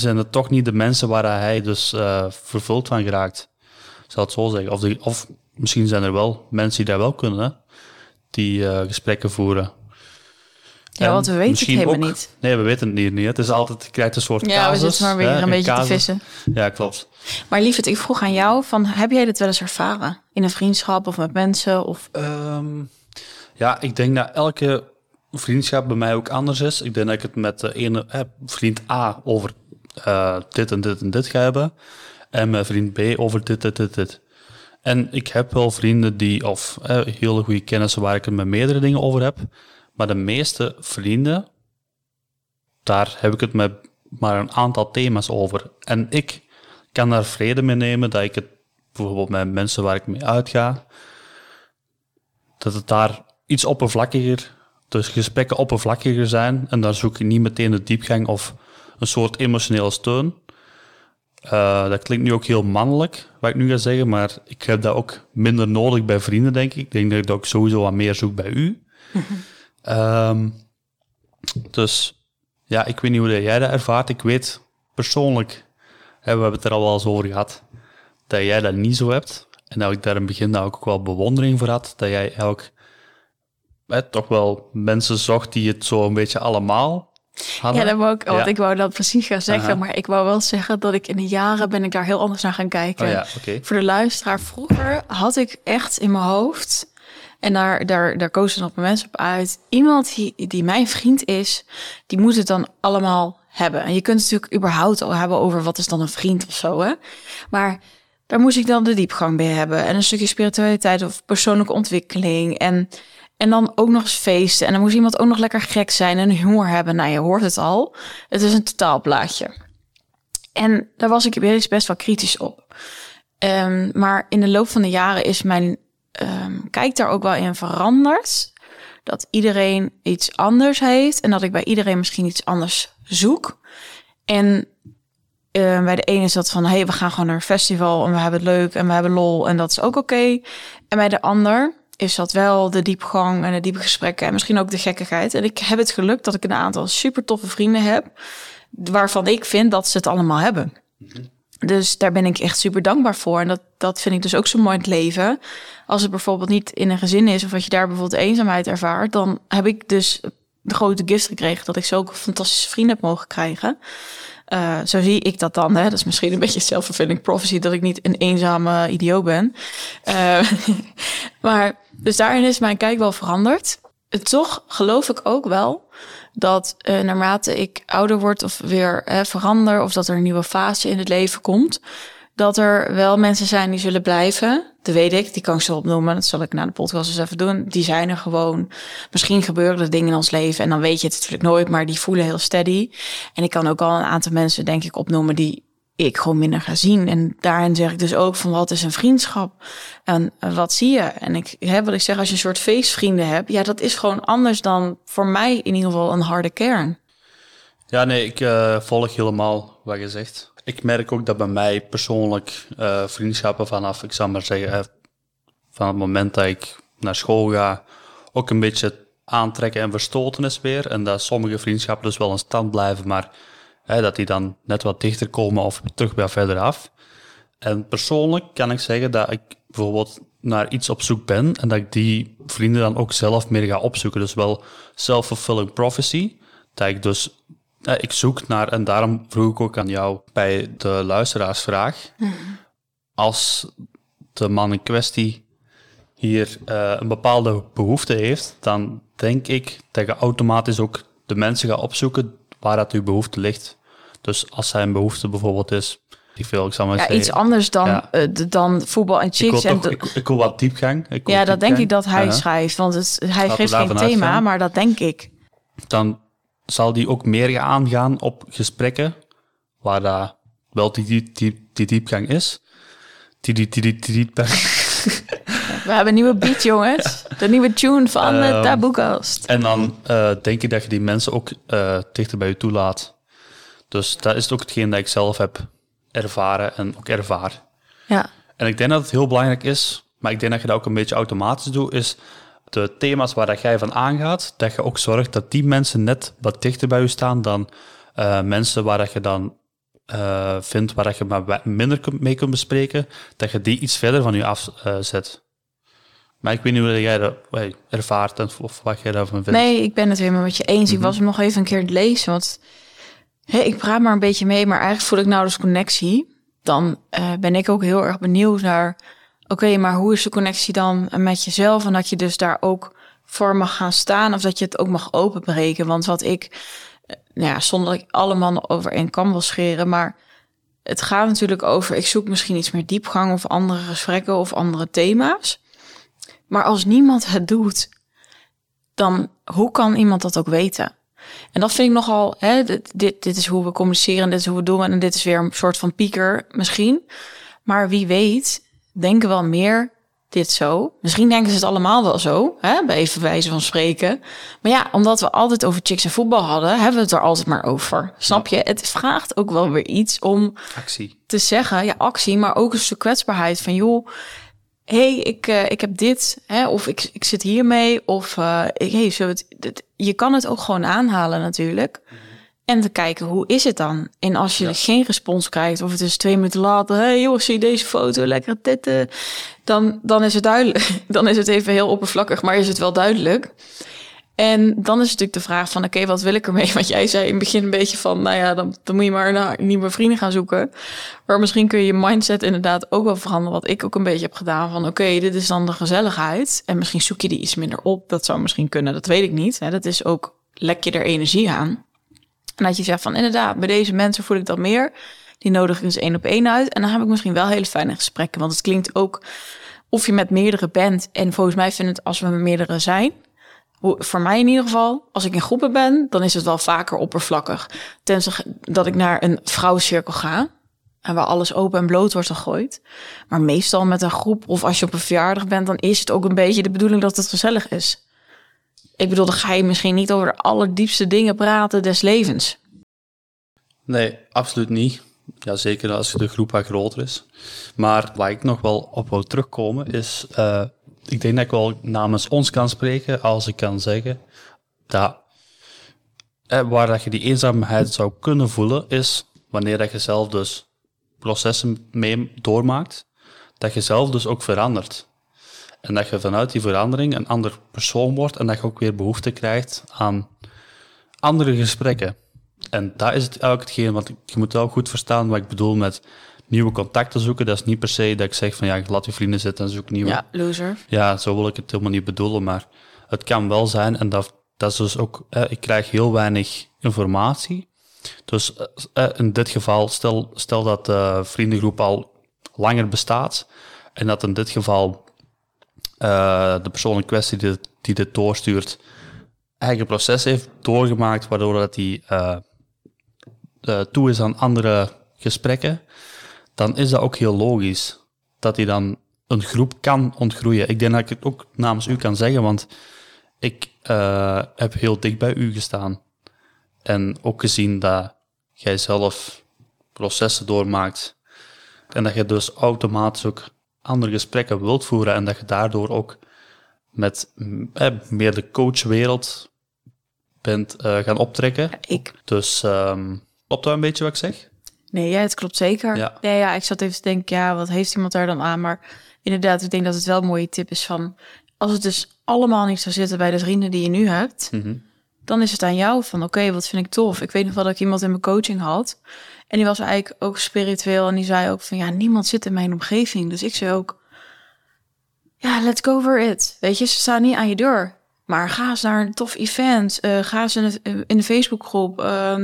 zijn het toch niet de mensen waar hij dus eh, vervuld van geraakt. Zal het zo zeggen. Of, de, of misschien zijn er wel mensen die dat wel kunnen, hè? die eh, gesprekken voeren. Ja, En want we weten het helemaal ook- niet. Nee, we weten het niet. niet. Het is altijd, je krijgt een soort Ja, we casus, zitten maar weer hè, een beetje te vissen. Ja, klopt. Maar lieverd, ik vroeg aan jou, van, heb jij dit wel eens ervaren? In een vriendschap of met mensen? Of... Ehm, ja, ik denk dat elke vriendschap bij mij ook anders is. Ik denk dat ik het met de ene eh, vriend A over eh, dit en dit en dit ga hebben. En met vriend B over dit, dit, dit, dit. En ik heb wel vrienden die, of eh, hele goede kennissen waar ik het met meerdere dingen over heb. Maar de meeste vrienden, daar heb ik het met maar een aantal thema's over. En ik kan daar vrede mee nemen dat ik het bijvoorbeeld met mensen waar ik mee uitga, dat het daar iets oppervlakkiger, dus gesprekken oppervlakkiger zijn. En daar zoek ik niet meteen de diepgang of een soort emotionele steun. Eh, dat klinkt nu ook heel mannelijk, wat ik nu ga zeggen, maar ik heb dat ook minder nodig bij vrienden, denk ik. Ik denk dat ik dat ook sowieso wat meer zoek bij u. Ehm, dus ja, ik weet niet hoe jij dat ervaart. Ik weet persoonlijk, hè, we hebben het er al wel eens over gehad, dat jij dat niet zo hebt. En dat ik daar in het begin daar ook wel bewondering voor had. Dat jij ook hè, toch wel mensen zocht die het zo een beetje allemaal hadden. Ja, dat wou ik, want Ja. ik wou dat precies gaan zeggen. Aha. Maar ik wou wel zeggen dat ik in de jaren ben ik daar heel anders naar gaan kijken. Oh ja. Voor de luisteraar, vroeger had ik echt in mijn hoofd... En daar, daar, daar kozen op mensen op uit. Iemand die, die mijn vriend is, die moet het dan allemaal hebben. En je kunt het natuurlijk überhaupt al hebben over wat is dan een vriend of zo. Hè? Maar daar moest ik dan de diepgang bij hebben. En een stukje spiritualiteit of persoonlijke ontwikkeling. En, en dan ook nog eens feesten. En dan moest iemand ook nog lekker gek zijn en humor hebben. Nou, je hoort het al. Het is een totaalplaatje. En daar was ik best best wel kritisch op. Ehm, maar in de loop van de jaren is mijn ehm, kijk daar ook wel in veranderd. Dat iedereen iets anders heeft en dat ik bij iedereen misschien iets anders zoek. En eh, bij de ene is dat van, hey, we gaan gewoon naar een festival en we hebben het leuk en we hebben lol en dat is ook oké. En bij de ander is dat wel de diepgang en de diepe gesprekken en misschien ook de gekkigheid. En ik heb het geluk dat ik een aantal super toffe vrienden heb, waarvan ik vind dat ze het allemaal hebben. Dus daar ben ik echt super dankbaar voor. En dat, dat vind ik dus ook zo mooi in het leven. Als het bijvoorbeeld niet in een gezin is... of als je daar bijvoorbeeld eenzaamheid ervaart... dan heb ik dus de grote gift gekregen... dat ik zulke fantastische vrienden heb mogen krijgen. Uh, zo zie ik dat dan. Hè? Dat is misschien een beetje self-fulfilling prophecy dat ik niet een eenzame idioot ben. Uh, maar dus daarin is mijn kijk wel veranderd. Toch geloof ik ook wel dat uh, naarmate ik ouder word of weer verander, of dat er een nieuwe fase in het leven komt, dat er wel mensen zijn die zullen blijven. Dat weet ik, die kan ik zo opnoemen. Dat zal ik na de podcast eens even doen. Die zijn er gewoon. Misschien gebeuren er dingen in ons leven en dan weet je het natuurlijk nooit, maar die voelen heel steady. En ik kan ook al een aantal mensen, denk ik, opnoemen die ik gewoon minder ga zien. En daarin zeg ik dus ook van wat is een vriendschap en wat zie je? En ik heb wat ik zeg, als je een soort feestvrienden hebt, ja, dat is gewoon anders dan voor mij in ieder geval een harde kern. Ja, nee, ik uh, volg helemaal wat je zegt ik merk ook dat bij mij persoonlijk uh, vriendschappen vanaf, ik zou maar zeggen, uh, van het moment dat ik naar school ga, ook een beetje aantrekken en verstoten is weer. En dat sommige vriendschappen dus wel in stand blijven, maar dat die dan net wat dichter komen of terug bij verder af. En persoonlijk kan ik zeggen dat ik bijvoorbeeld naar iets op zoek ben en dat ik die vrienden dan ook zelf meer ga opzoeken. Dus wel self-fulfilling prophecy. Dat ik dus ik zoek naar, en daarom vroeg ik ook aan jou bij de luisteraarsvraag. Mm. Als de man in kwestie hier uh, een bepaalde behoefte heeft, dan denk ik dat je automatisch ook de mensen gaat opzoeken waar dat uw behoefte ligt. Dus als zijn behoefte bijvoorbeeld is, ik veel, ik zal maar ja, zeggen, iets anders dan, ja. uh, dan voetbal en chicks. Ik wil, en toch, ik, ik, wil wat diepgang. Ik wil ja, dat denk ik dat hij schrijft, want het, hij geeft geen thema, maar dat denk ik. Dan zal die ook meer gaan aangaan op gesprekken waar dat wel die, die, die, die diepgang is. Die, die, die, die, die diepgang. We hebben een nieuwe beat, jongens. De nieuwe tune van de um, Taboekast. En dan uh, denk ik dat je die mensen ook uh, dichter bij je toelaat. Dus dat is ook hetgeen dat ik zelf heb ervaren en ook ervaar. Ja. En ik denk dat het heel belangrijk is, maar ik denk dat je dat ook een beetje automatisch doet, is de thema's waar dat jij van aangaat, dat je ook zorgt dat die mensen net wat dichter bij je staan dan uh, mensen waar dat je dan uh, vindt waar dat je maar minder mee kunt bespreken, dat je die iets verder van je afzet. Uh, maar ik weet niet hoe jij dat ervaart en of wat jij daarvan vindt. Nee, ik ben het helemaal met je eens. Mm -hmm. Ik was hem nog even een keer het lezen, want ik praat maar een beetje mee, maar eigenlijk voel ik nou dus connectie. Dan ben ik ook heel erg benieuwd naar okay, maar hoe is de connectie dan met jezelf? En dat je dus daar ook voor mag gaan staan of dat je het ook mag openbreken. Want wat ik, eh, nou ja, zonder dat ik alle mannen over één kam wil scheren, maar het gaat natuurlijk over, ik zoek misschien iets meer diepgang of andere gesprekken of andere thema's. Maar als niemand het doet, dan hoe kan iemand dat ook weten? En dat vind ik nogal, hè, dit, dit, dit is hoe we communiceren, dit is hoe we doen en dit is weer een soort van pieker misschien. Maar wie weet denken wel meer dit zo. Misschien denken ze het allemaal wel zo, hè, bij even wijze van spreken. Maar ja, omdat we altijd over chicks en voetbal hadden, hebben we het er altijd maar over. Snap je? Het vraagt ook wel weer iets om actie. te zeggen. Ja, actie, maar ook een stuk kwetsbaarheid van joh. hey, ik, uh, ik heb dit, hè, of ik, ik zit hiermee, of uh, hey, zo het, het, je kan het ook gewoon aanhalen natuurlijk. Mm -hmm. En te kijken, hoe is het dan? En als je ja. geen respons krijgt, of het is twee minuten later, hey joh, zie je deze foto, lekker titten. Dan, dan is het duidelijk. Dan is het even heel oppervlakkig, maar is het wel duidelijk. En dan is natuurlijk de vraag van, oké, okay, wat wil ik ermee? Want jij zei in het begin een beetje van, nou ja, dan, dan moet je maar naar nieuwe vrienden gaan zoeken. Maar misschien kun je je mindset inderdaad ook wel veranderen, wat ik ook een beetje heb gedaan. Van, oké, okay, dit is dan de gezelligheid. En misschien zoek je die iets minder op. Dat zou misschien kunnen, dat weet ik niet. Hè? Dat is ook, lek je er energie aan. En dat je zegt van inderdaad, bij deze mensen voel ik dat meer. Die nodig ik dus één op één uit. En dan heb ik misschien wel hele fijne gesprekken. Want het klinkt ook of je met meerdere bent. En volgens mij vind het als we met meerdere zijn. Voor mij in ieder geval, als ik in groepen ben, dan is het wel vaker oppervlakkig. Tenzij dat ik naar een vrouwencirkel ga. En waar alles open en bloot wordt gegooid. Maar meestal met een groep of als je op een verjaardag bent, dan is het ook een beetje de bedoeling dat het gezellig is. Ik bedoel, dan ga je misschien niet over de allerdiepste dingen praten des levens. Nee, absoluut niet. Ja, zeker als de groep wat groter is. Maar waar ik nog wel op wil terugkomen is... Uh, ik denk dat ik wel namens ons kan spreken als ik kan zeggen dat... Eh, waar dat je die eenzaamheid zou kunnen voelen is wanneer dat je zelf dus processen mee doormaakt, dat je zelf dus ook verandert. En dat je vanuit die verandering een ander persoon wordt en dat je ook weer behoefte krijgt aan andere gesprekken. En daar is het eigenlijk hetgeen, want je moet wel goed verstaan wat ik bedoel met nieuwe contacten zoeken. Dat is niet per se dat ik zeg van ja, laat je vrienden zitten en zoek nieuwe. Ja, loser. Ja, zo wil ik het helemaal niet bedoelen, maar het kan wel zijn en dat, dat is dus ook, eh, ik krijg heel weinig informatie. Dus eh, in dit geval, stel, stel dat de vriendengroep al langer bestaat en dat in dit geval uh, de persoon in kwestie die, die dit doorstuurt een proces heeft doorgemaakt waardoor dat hij uh, toe is aan andere gesprekken, dan is dat ook heel logisch dat hij dan een groep kan ontgroeien. Ik denk dat ik het ook namens u kan zeggen, want ik heb heel dicht bij u gestaan. En ook gezien dat jij zelf processen doormaakt. En dat je dus automatisch ook andere gesprekken wilt voeren. En dat je daardoor ook met eh, meer de coachwereld bent uh, gaan optrekken. ik. Dus um, klopt dat een beetje wat ik zeg? Nee, ja, het klopt zeker. Ja. Nee, ja, ik zat even te denken, ja, wat heeft iemand daar dan aan? Maar inderdaad, ik denk dat het wel een mooie tip is van... als het dus allemaal niet zou zitten bij de vrienden die je nu hebt... Mm -hmm. Dan is het aan jou van, oké, wat vind ik tof? Ik weet nog wel dat ik iemand in mijn coaching had... en die was eigenlijk ook spiritueel en die zei ook van... ja, niemand zit in mijn omgeving. Dus ik zei ook, ja, let's go for it. Weet je, ze staan niet aan je deur. Maar ga eens naar een tof event. Uh, ga eens in de, Facebookgroep. Uh,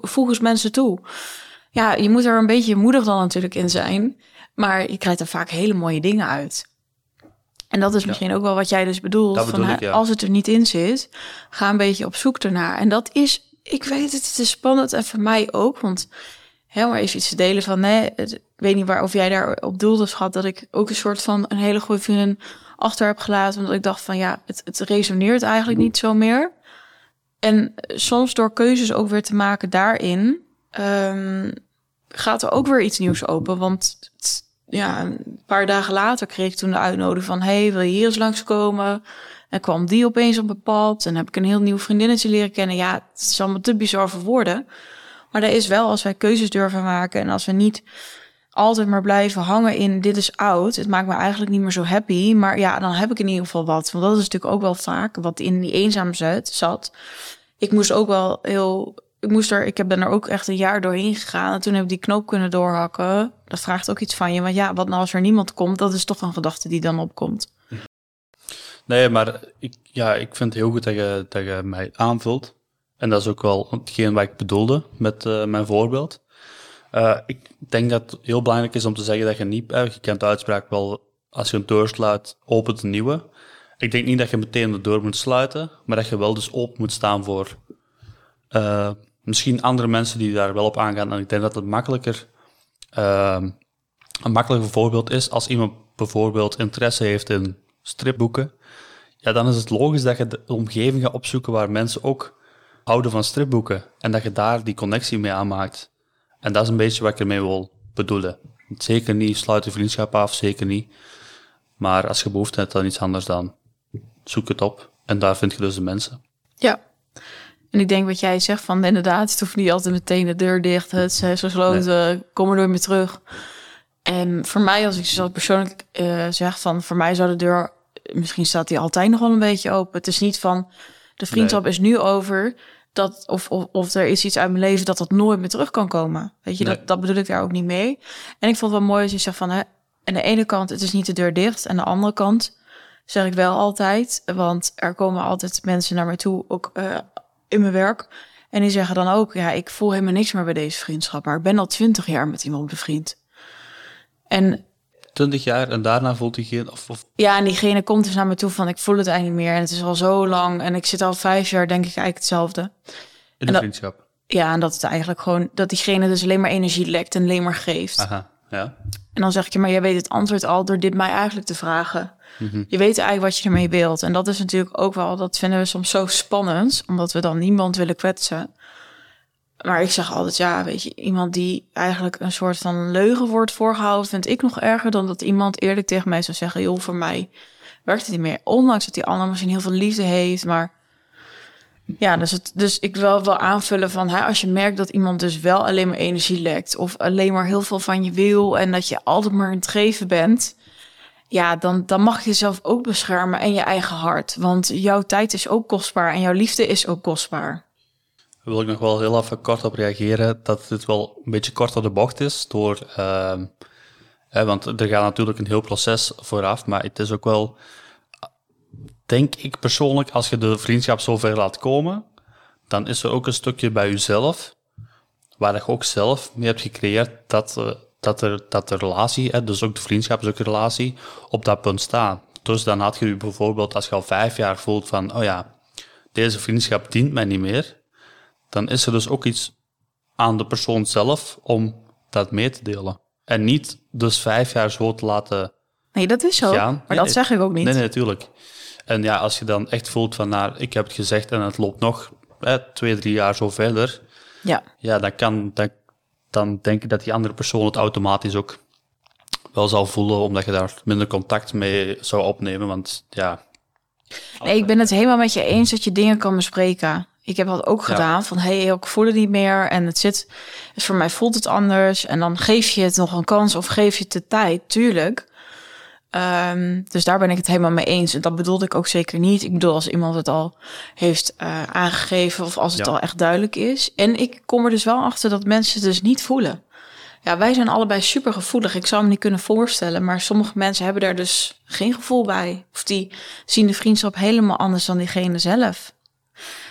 voeg eens mensen toe. Ja, je moet er een beetje moedig dan natuurlijk in zijn. Maar je krijgt er vaak hele mooie dingen uit. En dat is misschien ook wel wat jij dus bedoelt. van, ik, ja. Als het er niet in zit, ga een beetje op zoek ernaar. En dat is, ik weet het, het is spannend en voor mij ook. Want hè, maar even iets te delen van, nee, ik weet niet waar of jij daar op doelde, schat, dat ik ook een soort van een hele goede vriendin achter heb gelaten. Omdat ik dacht van ja, het, het resoneert eigenlijk niet zo meer. En soms door keuzes ook weer te maken daarin, um, gaat er ook weer iets nieuws open. Want ja, een paar dagen later kreeg ik toen de uitnodiging van... hey, wil je hier eens langskomen? En kwam die opeens op mijn pad. En heb ik een heel nieuw vriendinnetje leren kennen. Ja, het is allemaal te bizar voor woorden. Maar dat is wel, als wij keuzes durven maken... en als we niet altijd maar blijven hangen in dit is oud. Het maakt me eigenlijk niet meer zo happy. Maar ja, dan heb ik in ieder geval wat. Want dat is natuurlijk ook wel vaak wat in die eenzaam zat. Ik moest ook wel heel. Ik moest er, ik ben er ook echt een jaar doorheen gegaan. En toen heb ik die knoop kunnen doorhakken. Dat vraagt ook iets van je. Want ja, wat nou als er niemand komt? Dat is toch een gedachte die dan opkomt. Nee, maar ik, ja, ik vind het heel goed dat je, dat je mij aanvult. En dat is ook wel hetgeen wat ik bedoelde met uh, mijn voorbeeld. Uh, ik denk dat het heel belangrijk is om te zeggen dat je niet, uh, je kent de uitspraak wel, als je een deur sluit, opent een nieuwe. Ik denk niet dat je meteen de deur moet sluiten, maar dat je wel dus open moet staan voor uh, misschien andere mensen die daar wel op aangaan. En ik denk dat het makkelijker, een makkelijker voorbeeld is als iemand bijvoorbeeld interesse heeft in stripboeken. Ja, dan is het logisch dat je de omgeving gaat opzoeken waar mensen ook houden van stripboeken. En dat je daar die connectie mee aanmaakt. En dat is een beetje wat ik ermee wil bedoelen. Zeker niet sluit de vriendschap af, zeker niet. Maar als je behoefte hebt aan iets anders, dan zoek het op. En daar vind je dus de mensen. Ja. En ik denk wat jij zegt van inderdaad, het hoeft niet altijd meteen de deur dicht, het is gesloten, nee. kom er door meer terug. En voor mij, als ik zelf persoonlijk uh, zeg van voor mij zou de deur, misschien staat die altijd nog wel een beetje open. Het is niet van de vriendschap nee. is nu over dat of, of, of er is iets uit mijn leven dat dat nooit meer terug kan komen. Weet je, dat, dat bedoel ik daar ook niet mee. En ik vond het wel mooi als je zegt van, hè, aan de ene kant, het is niet de deur dicht. En aan de andere kant zeg ik wel altijd, want er komen altijd mensen naar mij toe, ook uh, in mijn werk. En die zeggen dan ook, ja, ik voel helemaal niks meer bij deze vriendschap. Maar ik ben al twintig jaar met iemand bevriend. En 20 jaar en daarna voelt diegene... Of, of... Ja, en diegene komt dus naar me toe van ik voel het eigenlijk niet meer. En het is al zo lang en ik zit al vijf jaar denk ik eigenlijk hetzelfde. In de vriendschap? Ja, en dat het eigenlijk gewoon... Dat diegene dus alleen maar energie lekt en alleen maar geeft. Aha, ja. En dan zeg ik je, maar jij weet het antwoord al door dit mij eigenlijk te vragen. Mm -hmm. Je weet eigenlijk wat je ermee wilt. En dat is natuurlijk ook wel, dat vinden we soms zo spannend, omdat we dan niemand willen kwetsen. Maar ik zeg altijd, ja, weet je, iemand die eigenlijk een soort van leugen wordt voorgehouden, vind ik nog erger dan dat iemand eerlijk tegen mij zou zeggen, joh, voor mij werkt het niet meer. Ondanks dat die ander misschien heel veel liefde heeft, maar ja, dus, het, dus ik wil wel aanvullen van, hè, als je merkt dat iemand dus wel alleen maar energie lekt of alleen maar heel veel van je wil en dat je altijd maar in het geven bent, ja, dan, dan mag je jezelf ook beschermen en je eigen hart. Want jouw tijd is ook kostbaar en jouw liefde is ook kostbaar. Daar wil ik nog wel heel even kort op reageren. Dat dit wel een beetje kort op de bocht is. Door, ehm, hè, want er gaat natuurlijk een heel proces vooraf. Maar het is ook wel, denk ik persoonlijk, als je de vriendschap zover laat komen. Dan is er ook een stukje bij jezelf. Waar je ook zelf mee hebt gecreëerd dat, eh, dat, er, dat de relatie, hè, dus ook de vriendschap is ook een relatie, op dat punt staat. Dus dan had je je bijvoorbeeld, als je al vijf jaar voelt van, oh ja, deze vriendschap dient mij niet meer, dan is er dus ook iets aan de persoon zelf om dat mee te delen. En niet dus vijf jaar zo te laten Nee, dat is zo. gaan. Maar Nee, dat zeg ik ook niet. Nee, nee, natuurlijk. En ja, als je dan echt voelt van, nou, ik heb het gezegd en het loopt nog hè, twee, drie jaar zo verder, Ja. ja, dan, kan, dan, dan denk ik dat die andere persoon het automatisch ook wel zal voelen, omdat je daar minder contact mee zou opnemen. Want ja, Nee, ik ben het helemaal met je eens dat je dingen kan bespreken. Ik heb dat ook Ja. gedaan. Van hé, hey, ik voel het niet meer. En het zit. Voor mij voelt het anders. En dan geef je het nog een kans of geef je het de tijd. Tuurlijk. Ehm, dus daar ben ik het helemaal mee eens. En dat bedoelde ik ook zeker niet. Ik bedoel, als iemand het al heeft eh, aangegeven of als het Ja. al echt duidelijk is. En ik kom er dus wel achter dat mensen het dus niet voelen. Ja, wij zijn allebei super gevoelig. Ik zou me niet kunnen voorstellen. Maar sommige mensen hebben daar dus geen gevoel bij. Of die zien de vriendschap helemaal anders dan diegene zelf.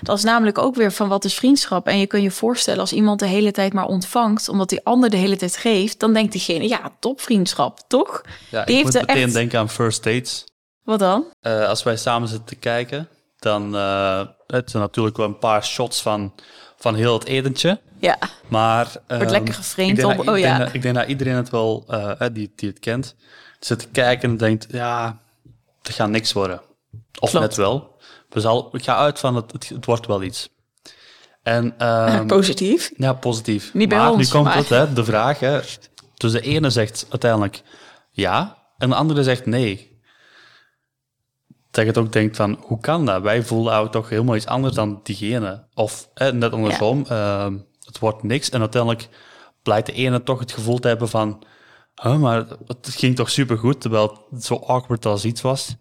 Dat is namelijk ook weer van wat is vriendschap. En je kunt je voorstellen als iemand de hele tijd maar ontvangt, omdat die ander de hele tijd geeft, dan denkt diegene, ja, top vriendschap, toch? ja Die ik heeft moet meteen echt- denken aan first dates. Wat dan? Eh, als wij samen zitten te kijken, dan uh, het zijn natuurlijk wel een paar shots van, van heel het etentje. Ja, Maar, wordt lekker geframed ik denk, op. Oh ik, denk ja. dat, ik denk dat iedereen het wel, eh, die, die het kent, zit te kijken en denkt, ja, het gaat niks worden. Of Klopt. net wel. We zal, ik ga uit van, het, het, het wordt wel iets. En, ehm, Positief. ja, positief. Niet bij maar ons, nu komt maar- het, hè, de vraag. Hè. Dus de ene zegt uiteindelijk ja, en de andere zegt nee. Dat je het ook denkt van, hoe kan dat? Wij voelen ook toch helemaal iets anders dan diegene. Of hè, net andersom, ehm, het wordt niks. En uiteindelijk blijkt de ene toch het gevoel te hebben van... Huh, maar het ging toch supergoed, terwijl het zo awkward als iets was.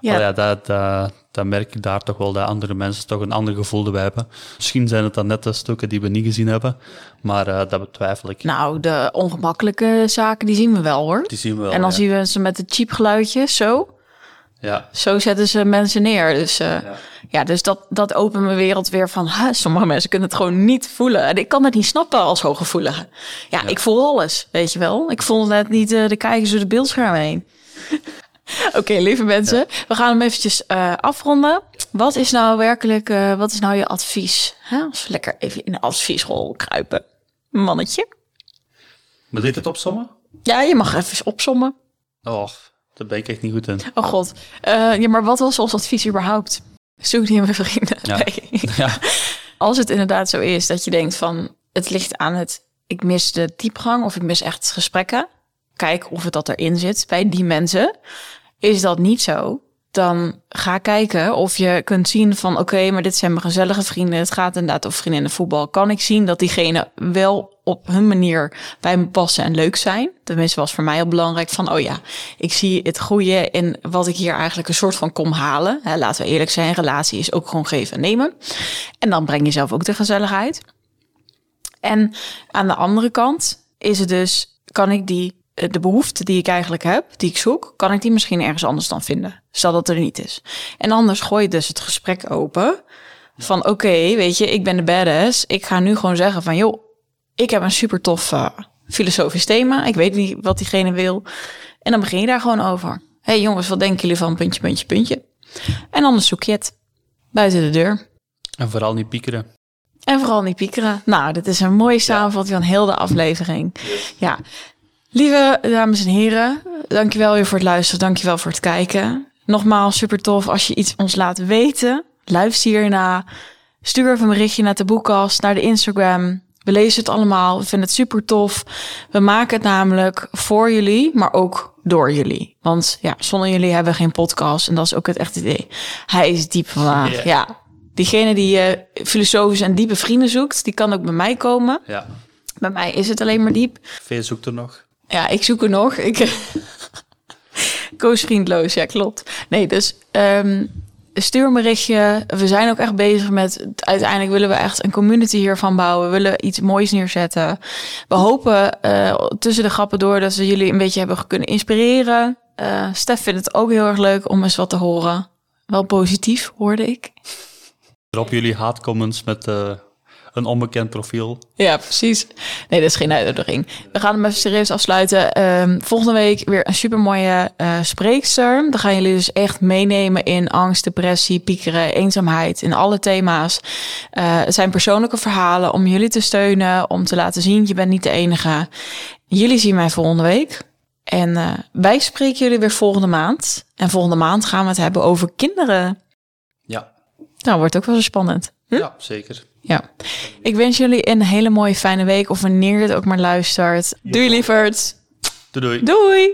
Ja. Ja, ja dat, dat, dat merk ik daar toch wel dat andere mensen toch een ander gevoel erbij hebben. Misschien zijn het dan net de stukken die we niet gezien hebben, maar eh, dat betwijfel ik. Nou, de ongemakkelijke zaken, die zien we wel hoor. Die zien we wel. en dan ja. zien we ze met de cheap geluidjes, zo. Ja, Zo zetten ze mensen neer. Dus eh, ja. dus dat, dat opent mijn wereld weer van... Huh, sommige mensen kunnen het gewoon niet voelen. En ik kan het niet snappen als hooggevoelige. Ja, ik voel alles, weet je wel. Ik voel net niet eh, de kijkers door de beeldscherm heen. Oké, lieve mensen. We gaan hem eventjes eh, afronden. Wat is nou werkelijk... eh, wat is nou je advies? Hè? Als we lekker even in de adviesrol kruipen. Mannetje. maar dit het opzommen? Ja, je mag even opsommen. Oh, daar ben ik echt niet goed in. Oh god. Eh, ja, maar wat was ons advies überhaupt? Zoek niet met vrienden. Ja. Nee. Ja, Als het inderdaad zo is dat je denkt van het ligt aan het ik mis de diepgang of ik mis echt gesprekken. Kijk of het dat erin zit bij die mensen. Is dat niet zo? Dan ga kijken of je kunt zien van oké, maar dit zijn mijn gezellige vrienden. Het gaat inderdaad over vriendinnen voetbal. Kan ik zien dat diegene wel op hun manier bij me passen en leuk zijn? Tenminste was voor mij al belangrijk van oh ja, ik zie het goede in wat ik hier eigenlijk een soort van kom halen. Laten we eerlijk zijn, relatie is ook gewoon geven en nemen. En dan breng je zelf ook de gezelligheid. En aan de andere kant is het dus, kan ik die, de behoefte die ik eigenlijk heb, die ik zoek, kan ik die misschien ergens anders dan vinden. Stel dat er niet is. En anders gooi je dus het gesprek open van oké, weet je, ik ben de badass. Ik ga nu gewoon zeggen van joh, ik heb een super tof eh, filosofisch thema. Ik weet niet wat diegene wil. En dan begin je daar gewoon over. Hé hey jongens, wat denken jullie van puntje, puntje, puntje? En anders zoek je het buiten de deur. en vooral niet piekeren. En vooral niet piekeren. Nou, dit is een mooie samenvatting van heel de aflevering. Ja. Lieve dames en heren, dankjewel weer voor het luisteren. Dankjewel voor het kijken. Nogmaals, super tof als je iets ons laat weten. Luister hierna. Stuur even een berichtje naar de boekkast, naar de Instagram. We lezen het allemaal. We vinden het super tof. We maken het namelijk voor jullie, maar ook door jullie. Want ja, zonder jullie hebben we geen podcast. En dat is ook het echte idee. Hij is diep vandaag. Ja. Ja. Diegene die eh filosofisch en diepe vrienden zoekt, die kan ook bij mij komen. Ja, Bij mij is het alleen maar diep. veel zoekt er nog. Ja, ik zoek er nog. Ik koos vriendloos, ja klopt. Nee, dus ehm, stuur een berichtje. We zijn ook echt bezig met... Uiteindelijk willen we echt een community hiervan bouwen. We willen iets moois neerzetten. We hopen uh, tussen de grappen door... dat we jullie een beetje hebben kunnen inspireren. Uh, Stef vindt het ook heel erg leuk om eens wat te horen. Wel positief, hoorde ik. Drop jullie haatcomments met... Uh een onbekend profiel. Ja, precies. Nee, dat is geen uitnodiging. We gaan hem even serieus afsluiten. Um, volgende week weer een supermooie uh, spreekster. Dan gaan jullie dus echt meenemen in angst, depressie, piekeren, eenzaamheid, in alle thema's. Uh, het zijn persoonlijke verhalen om jullie te steunen, om te laten zien, je bent niet de enige. Jullie zien mij volgende week. En uh, wij spreken jullie weer volgende maand. En volgende maand gaan we het hebben over kinderen. Ja. Nou, wordt ook wel zo spannend. Hm? Ja, zeker. Ja. Ik wens jullie een hele mooie fijne week of wanneer je het ook maar luistert. Doei lieverd. Doei doei. Doei.